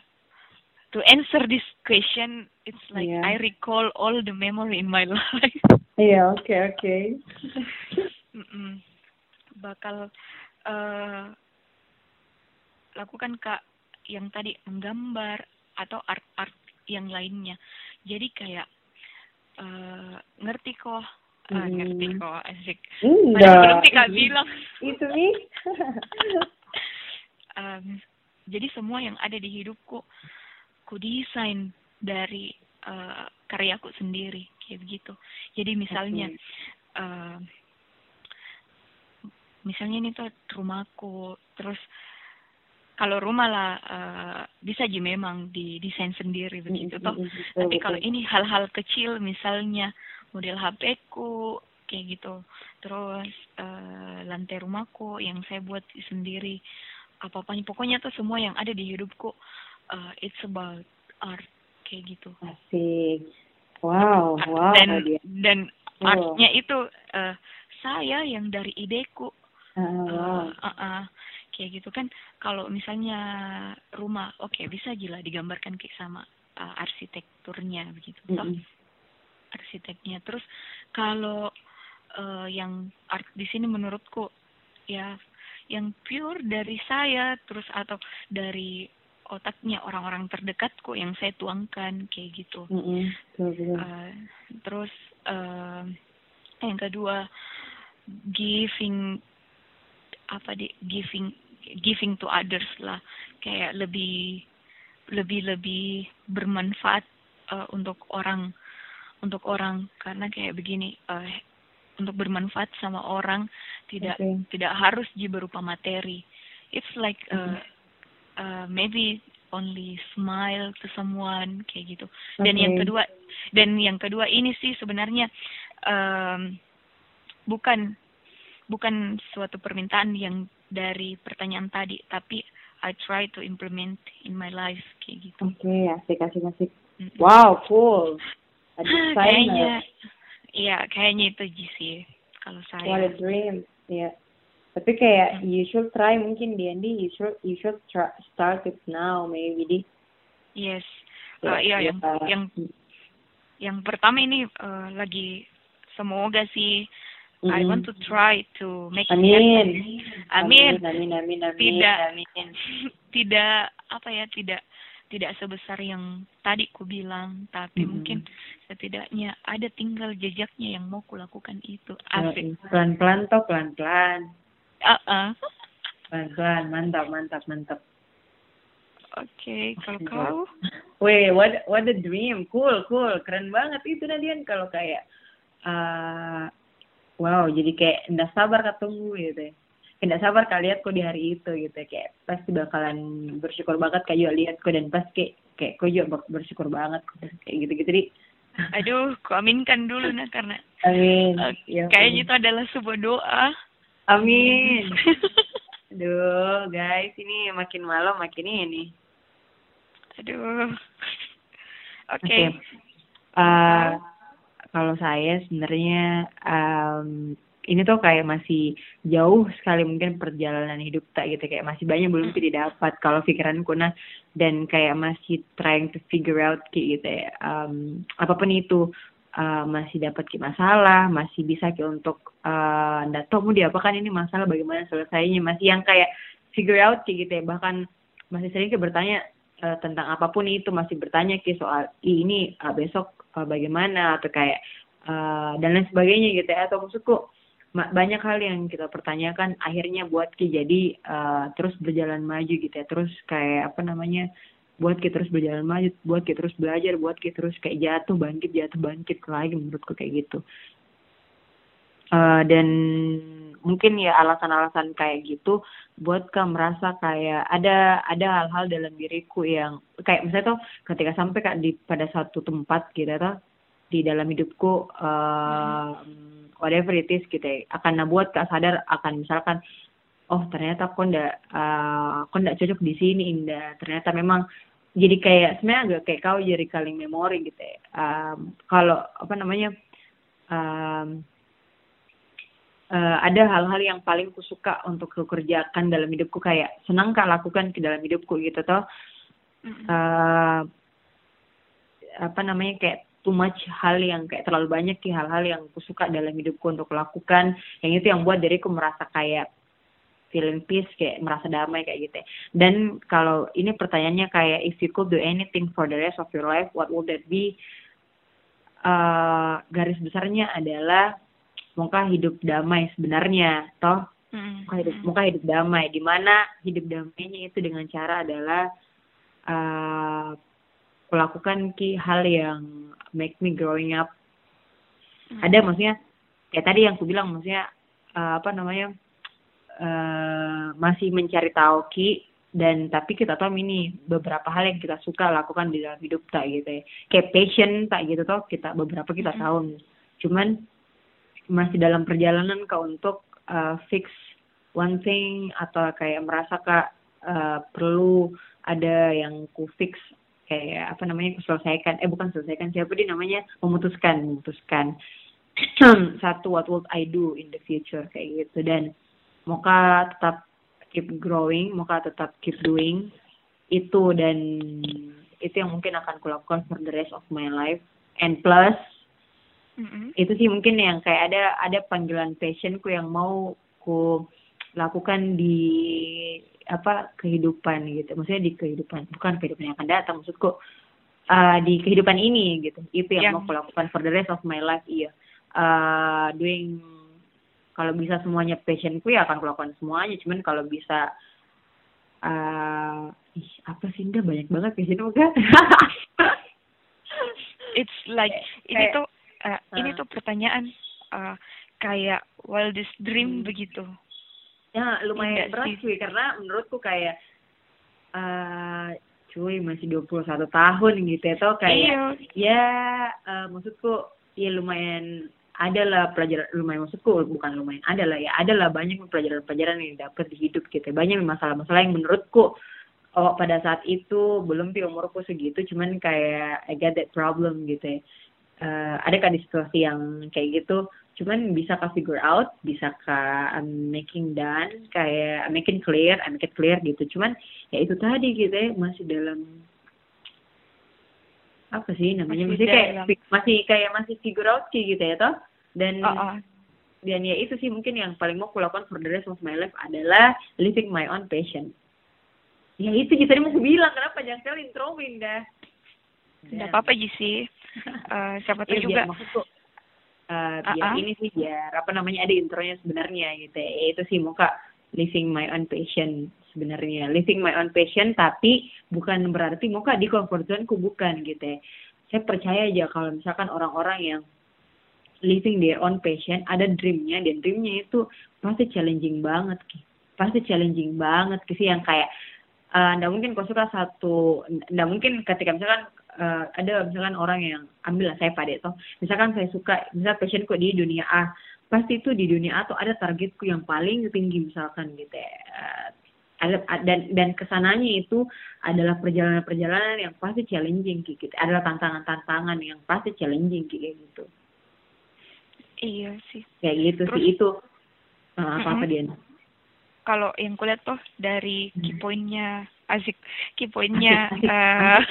to answer this question it's like yeah. I recall all the memory in my life. Iya, yeah, oke okay, oke. Okay. Bakal uh, lakukan kak yang tadi menggambar atau art-art yang lainnya. Jadi kayak uh, ngerti kok hmm. ngerti kok asik. Enggak. belum tika bilang. Itu nih um, jadi semua yang ada di hidupku ku desain dari uh, karyaku sendiri kayak begitu. Jadi misalnya okay. uh, misalnya ini tuh rumahku terus kalau rumah lah uh, bisa aja memang didesain sendiri begitu toh. tapi kalau ini hal-hal kecil misalnya model HP ku kayak gitu. Terus uh, lantai rumahku yang saya buat sendiri apa apanya pokoknya tuh semua yang ada di hidupku uh, it's about art kayak gitu. Asik. Wow wow dan dan oh. artnya itu uh, saya yang dari ideku. Uh, wow. uh, uh, uh, kayak gitu kan. Kalau misalnya rumah oke okay, bisa aja digambarkan kayak sama uh, arsitekturnya begitu. Mm -hmm. Arsiteknya terus kalau uh, yang art di sini menurutku ya yang pure dari saya terus atau dari otaknya orang-orang terdekatku yang saya tuangkan kayak gitu. Mm -hmm. uh, terus uh, yang kedua giving apa di giving giving to others lah kayak lebih lebih lebih bermanfaat uh, untuk orang untuk orang karena kayak begini uh, untuk bermanfaat sama orang tidak okay. tidak harus di berupa materi it's like uh, uh, maybe only smile to someone kayak gitu dan okay. yang kedua dan yang kedua ini sih sebenarnya um, bukan bukan suatu permintaan yang dari pertanyaan tadi tapi I try to implement in my life kayak gitu. Oke, okay, asik asik asik. Mm -hmm. Wow, cool. Kayaknya Iya, kayaknya itu sih kalau saya. What a dream. Iya. Yeah. Tapi kayak you should try mungkin di you should you should try, start it now maybe di. Yes. Yeah, uh, iya yeah, yang uh, yang yang pertama ini uh, lagi semoga sih mm -hmm. I want to try to make amin. it happen. Amin. Amin amin amin. Tidak amin. tidak apa ya tidak tidak sebesar yang tadi ku bilang, tapi hmm. mungkin setidaknya ada tinggal jejaknya yang mau kulakukan itu. Asik. Pelan-pelan toh, pelan-pelan. Uh -uh. Pelan-pelan, mantap, mantap, mantap. Oke, okay, kalau kau? Weh, what what a dream, cool, cool, keren banget itu Nadian kalau kayak, uh, wow, jadi kayak nggak sabar ketemu gitu ya tidak sabar kali lihat kok di hari itu gitu. Kayak pasti bakalan bersyukur banget kayak juga lihat kok dan pas kayak kayak kok juga bersyukur banget kayak gitu gitu di aduh ku aminkan dulu nah karena amin. uh, ya, kayaknya itu adalah sebuah doa. Amin. Aduh guys ini makin malam makin ini. Aduh. Oke. Okay. okay. uh, kalau saya sebenarnya um, ini tuh kayak masih jauh sekali mungkin perjalanan hidup tak gitu kayak masih banyak belum tidak dapat kalau pikiranku nah dan kayak masih trying to figure out kayak gitu ya um, apa pun itu uh, masih dapat ki masalah masih bisa ki untuk uh, ndak tahu mau diapakan ini masalah bagaimana selesainya. Masih yang kayak figure out kayak gitu ya bahkan masih sering ki bertanya uh, tentang apa pun itu masih bertanya ki soal ini uh, besok uh, bagaimana? Atau kayak uh, dan lain sebagainya gitu ya. Atau maksudku banyak hal yang kita pertanyakan akhirnya buat ki. Jadi uh, terus berjalan maju gitu ya. Terus kayak apa namanya buat kita terus berjalan maju buat kita terus belajar buat kita terus kayak jatuh bangkit jatuh bangkit lagi menurutku kayak gitu. Uh, dan mungkin ya alasan-alasan kayak gitu buat kamu merasa kayak ada ada hal-hal dalam diriku yang kayak misalnya tuh ketika sampai kak di pada satu tempat gitu tuh di dalam hidupku uh, whatever it is gitu ya, akan nabuat kak sadar akan misalkan oh ternyata aku ndak uh, aku ndak cocok di sini indah ternyata memang jadi kayak sebenarnya agak kayak kau jadi kaling memori gitu ya. Um, kalau apa namanya um, uh, ada hal-hal yang paling kusuka untuk kukerjakan dalam hidupku kayak senang kak lakukan ke dalam hidupku gitu toh. Uh, apa namanya kayak too much hal yang kayak terlalu banyak sih hal-hal yang aku suka dalam hidupku untuk lakukan. Yang itu yang buat diriku merasa kayak feeling peace kayak merasa damai kayak gitu ya. dan kalau ini pertanyaannya kayak if you could do anything for the rest of your life what would that be? Uh, garis besarnya adalah muka hidup damai sebenarnya toh. Muka hidup muka hidup damai. Di mana hidup damainya itu dengan cara adalah uh, melakukan ki hal yang make me growing up hmm. ada maksudnya kayak tadi yang aku bilang maksudnya uh, apa namanya uh, masih mencari tahu ki dan tapi kita tahu ini beberapa hal yang kita suka lakukan di dalam hidup tak gitu ya kayak passion tak gitu toh kita beberapa kita mm -hmm. tahu cuman masih dalam perjalanan kak untuk uh, fix one thing atau kayak merasa kak uh, perlu ada yang ku fix kayak apa namanya selesaikan. Eh bukan selesaikan siapa dia namanya? Memutuskan memutuskan. Satu what would I do in the future? Kayak gitu. Dan moka tetap keep growing, muka tetap keep doing itu. Dan itu yang mungkin akan kulakukan for the rest of my life. And plus mm-hmm. itu sih mungkin yang kayak ada ada panggilan passionku yang mau ku lakukan di apa kehidupan gitu. Maksudnya di kehidupan, bukan kehidupan yang akan datang maksudku uh, di kehidupan ini gitu. Itu yang, yang mau kulakukan for the rest of my life iya. Uh, doing kalau bisa semuanya passionku ya akan kulakukan semuanya cuman kalau bisa uh, ih apa sih Indah banyak banget passion it's like kayak, ini tuh uh, uh, ini tuh pertanyaan uh, kayak wildest dream hmm. begitu ya lumayan berat sih. karena menurutku kayak uh, cuy masih 21 tahun gitu ya kayak iya. ya uh, maksudku ya lumayan adalah pelajaran lumayan maksudku bukan lumayan adalah ya adalah banyak pelajaran-pelajaran yang dapat di hidup kita banyak masalah-masalah yang menurutku oh pada saat itu belum di umurku segitu cuman kayak I get that problem gitu ya. Uh, ada kan di situasi yang kayak gitu cuman bisa kah figure out bisa kah I'm making done kayak I'm making clear I'm making clear gitu. Cuman ya itu tadi gitu ya masih dalam apa sih namanya masih, masih kayak masih kayak masih figure out kayak gitu ya toh. Dan uh -uh. dan ya itu sih mungkin yang paling mau kulakukan for the rest of my life adalah living my own passion. Ya itu gitu tadi masih bilang kenapa jangan sekali introin dah? Tidak apa-apa sih uh, siapa tahu ya, juga maksudku uh, biar uh -uh. ini sih biar apa namanya ada intronya sebenarnya gitu ya. Itu sih muka living my own passion sebenarnya. Living my own passion tapi bukan berarti muka di comfort zone ku bukan gitu ya. Saya percaya aja kalau misalkan orang-orang yang living their own passion ada dreamnya dan dreamnya itu pasti challenging banget ki. Pasti challenging banget sih. Yang kayak uh, mungkin kau suka satu ndak mungkin ketika misalkan uh, ada misalkan orang yang ambil lah saya pada itu misalkan saya suka misal passionku di dunia A pasti itu di dunia A tuh ada targetku yang paling tinggi misalkan gitu. Ya ada dan dan ke sananya itu adalah perjalanan-perjalanan yang pasti challenging gitu. Adalah tantangan-tantangan yang pasti challenging kayak gitu. Iya sih. Kayak gitu Terus, sih itu. Uh, apa apa dia kalau yang kulihat tuh dari key hmm. pointnya asik. Key pointnya uh,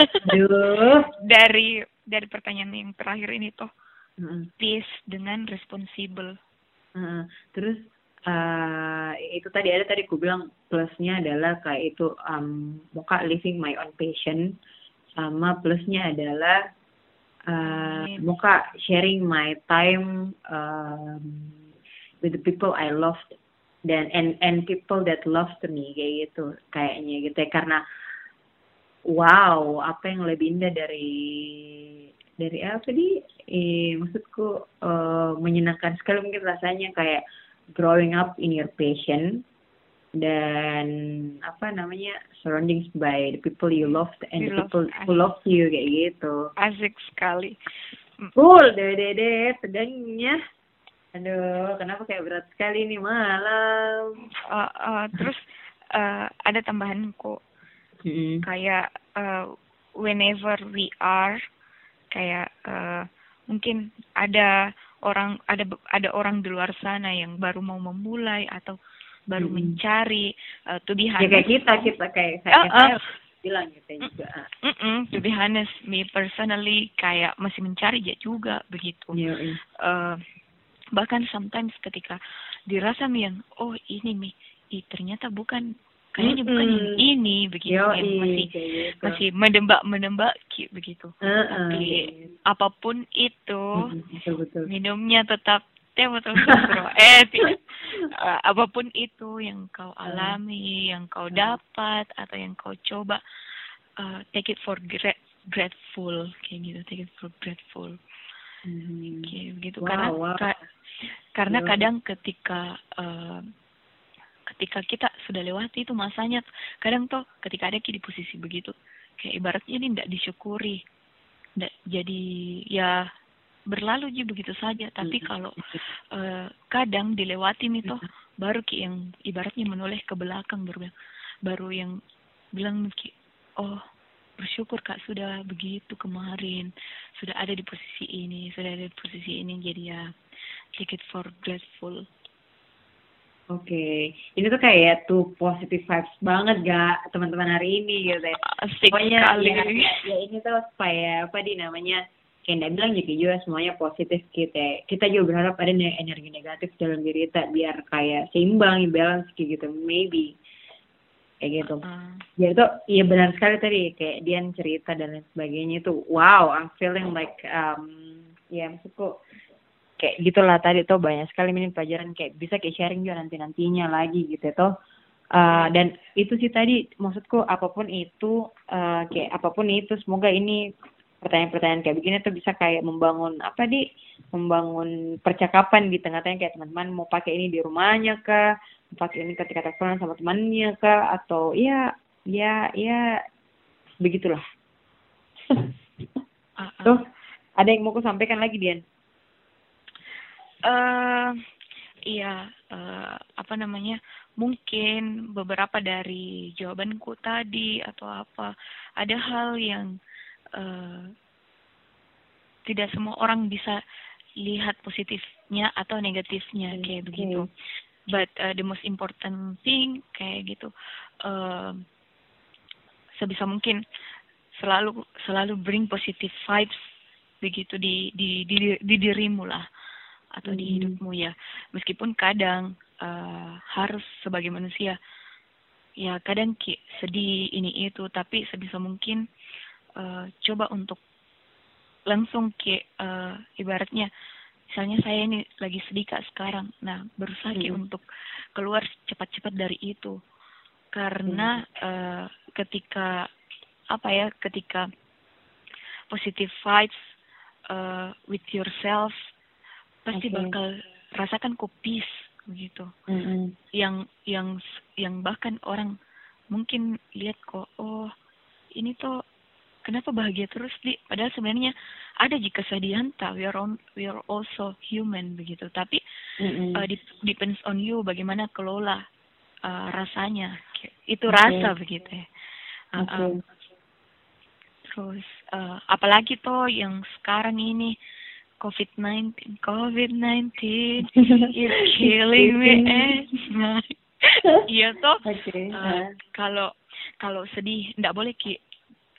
dari dari pertanyaan yang terakhir ini tuh. Uh, peace dengan responsible. Uh, terus uh, itu tadi ada tadi ku bilang plusnya adalah kayak itu um, muka living my own passion. Sama plusnya adalah uh, muka sharing my time um, with the people I loved dan and and people that loved me kayak gitu kayaknya gitu ya. Karena wow apa yang lebih indah dari dari apa di eh, maksudku uh, menyenangkan sekali mungkin rasanya kayak growing up in your passion dan apa namanya surroundings by the people you love and you the people love, who love you kayak gitu. Asik sekali. Cool. Deh deh deh tegangnya aduh kenapa kayak berat sekali nih malam uh, uh, terus uh, ada tambahanku mm-hmm. kayak uh, whenever we are kayak uh, mungkin ada orang ada ada orang di luar sana yang baru mau memulai atau baru hmm. mencari uh, to be honest. Ya kayak kita kita kayak saya, uh, uh, bilang gitu juga. Mm -mm, to be honest, me personally kayak masih mencari ya juga begitu. Yeah, yeah. Uh, bahkan sometimes ketika dirasa mi yang oh ini mi, ih ternyata bukan kayaknya mm -hmm. bukan yang ini begitu Yo, yang masih gitu. masih menembak menembak begitu uh -uh. tapi apa pun itu betul, betul. minumnya tetap teh betul betul eh uh, apa pun itu yang kau alami yang kau dapat atau yang kau coba uh, take it for grateful kayak gitu take it for grateful hmm. kayak gitu wow, karena wow. Ka, karena wow. kadang ketika uh, ketika kita sudah lewati itu masanya kadang tuh ketika ada di posisi begitu kayak ibaratnya ini tidak disyukuri tidak jadi ya berlalu aja begitu saja tapi kalau uh, kadang dilewati itu hmm. baru ki yang ibaratnya menoleh ke belakang baru baru yang bilang ki oh bersyukur kak sudah begitu kemarin sudah ada di posisi ini sudah ada di posisi ini jadi ya take it for grateful Oke, okay. ini tuh kayak tuh positive vibes banget gak teman-teman hari ini gitu ya. Asik Pokoknya kali. Ya, ya ini tuh supaya apa di namanya kayak bilang juga juga semuanya positif kita. Kita juga berharap ada energi negatif dalam diri kita biar kayak seimbang, balance gitu. Maybe kayak gitu. Uh. Ya itu iya benar sekali tadi kayak Dian cerita dan lain sebagainya itu wow I'm feeling like um ya maksudku kayak gitulah tadi tuh banyak sekali minim pelajaran kayak bisa kayak sharing juga nanti nantinya lagi gitu tuh. Uh, dan itu sih tadi maksudku apa pun itu uh, kayak apa pun itu semoga ini pertanyaan-pertanyaan kayak begini tuh bisa kayak membangun apa di membangun percakapan di tengah-tengah kayak teman-teman mau pakai ini di rumahnya kah pakai ini ketika teleponan sama temannya kah atau ya ya ya begitulah. Uh, uh. tuh ada yang mau aku sampaikan lagi Dian uh, iya uh, apa namanya mungkin beberapa dari jawabanku tadi atau apa ada hal yang uh, tidak semua orang bisa lihat positifnya atau negatifnya okay. kayak begitu. But uh, the most important thing kayak gitu uh, sebisa mungkin selalu selalu bring positive vibes begitu di di di, di dirimu lah atau mm. di hmm. hidupmu ya meskipun kadang uh, harus sebagai manusia ya kadang ki sedih ini itu tapi sebisa mungkin uh, coba untuk langsung ke uh, ibaratnya misalnya saya ini lagi sedih kak sekarang nah berusaha hmm. untuk keluar cepat-cepat dari itu karena hmm. uh, ketika apa ya ketika positive vibes uh, with yourself pasti okay. bakal rasakan kopis begitu mm-hmm. yang yang yang bahkan orang mungkin lihat kok oh ini tuh kenapa bahagia terus di padahal sebenarnya ada jika kesedihan tak we are on, we are also human begitu tapi mm-hmm. uh, depends on you bagaimana kelola uh, rasanya itu okay. rasa begitu ya uh, okay. uh, terus uh, apalagi toh yang sekarang ini COVID-19 COVID-19 is killing me. Iya toh. Okay. uh, kalau kalau sedih tidak boleh ki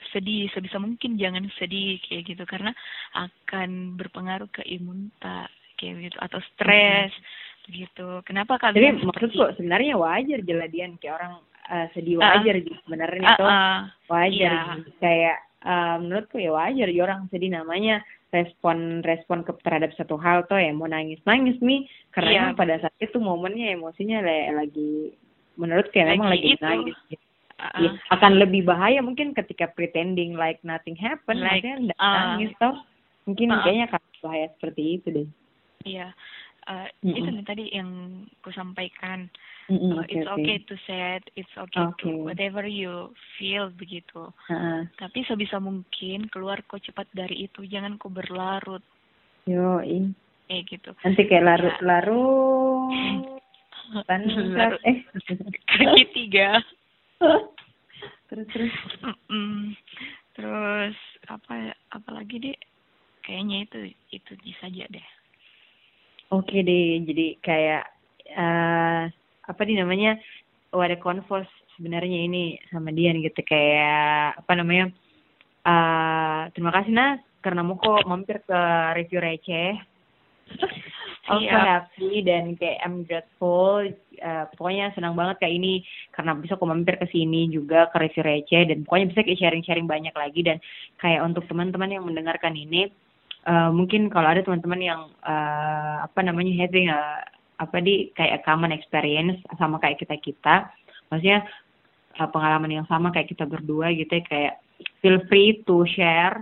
sedih sebisa mungkin jangan sedih kayak gitu. Karena akan berpengaruh ke imun tak kayak gitu atau stres hmm. gitu. Kenapa kalian jadi maksud kok sebenarnya wajar jeladian kayak orang uh, sedih wajar uh, gitu sebenarnya uh, itu uh, wajar yeah. gitu. kayak uh, menurutku ya wajar ya orang sedih namanya respon respon ke terhadap satu hal tuh ya mau nangis nangis nih. Karena yeah. pada saat itu momennya emosinya lagi menurut kayak memang lagi nangis. Gitu uh, ya, akan lebih bahaya mungkin ketika pretending like nothing happen like, maksudnya uh, nangis toh. Mungkin uh, kayaknya akan bahaya seperti itu deh. Iya. Uh, mm -mm. itu nih tadi yang ku sampaikan mm -mm, uh, it's okay, okay. to sad it's okay, okay. to whatever you feel begitu. Uh, tapi sebisa mungkin keluar kok cepat dari itu. Jangan kok berlarut. Yo eh gitu. Nanti kayak larut-larut. Kan eh. Kaki tiga. Terus terus. Mm terus apa apa lagi deh kayaknya itu itu saja deh. Oke deh jadi kayak uh, apa nih namanya oh ada konvos sebenarnya ini sama dia gitu kayak apa namanya uh, terima kasih nah karena mau kok mampir ke review receh. Also happy dan kayak I'm grateful uh, pokoknya senang banget kayak ini karena bisa aku mampir ke sini juga ke review receh dan pokoknya bisa kayak sharing-sharing banyak lagi dan kayak untuk teman-teman yang mendengarkan ini uh, mungkin kalau ada teman-teman yang uh, apa namanya having a, apa di kayak common experience sama kayak kita kita. Maksudnya pengalaman yang sama kayak kita berdua gitu ya kayak feel free to share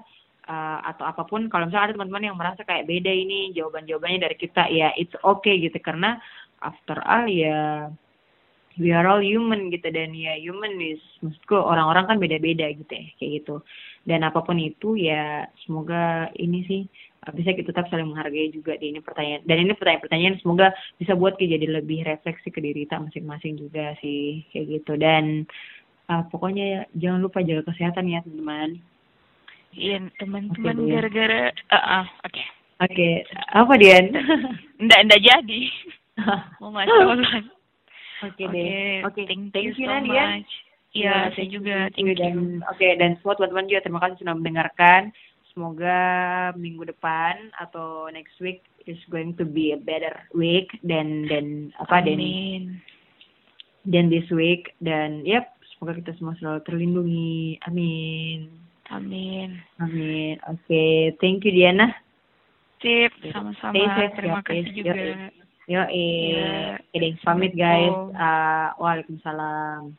uh, atau apa pun. Kalau misalnya ada teman-teman yang merasa kayak beda ini jawaban-jawabannya dari kita ya it's okay gitu. Karena after all ya we are all human gitu. Dan ya human is maksudku orang-orang kan beda-beda gitu ya kayak gitu. Dan apa pun itu ya semoga ini sih bisa kita tetap saling menghargai juga di ini pertanyaan dan ini pertanyaan-pertanyaan semoga bisa buat kita jadi lebih refleksi ke diri kita masing-masing juga sih kayak gitu dan uh, pokoknya jangan lupa jaga kesehatan ya teman-teman Iya teman-teman okay, gara-gara uh, uh, oke okay. oke okay. apa Dian ndak ndak jadi mau masuk Oke deh. Oke, thank, thank you, so Nadia. much. Iya, ya, saya juga thank you. Dan oke okay, dan semua teman-teman juga terima kasih sudah mendengarkan. Semoga minggu depan atau next week is going to be a better week dan dan apa dan dan this week dan yep semoga kita semua selalu terlindungi. Amin. Amin. Amin. Oke, okay. thank you Diana. Sip, sama-sama. Terima kasih juga. Yo, eh, ya. pamit guys. Uh, Waalaikumsalam.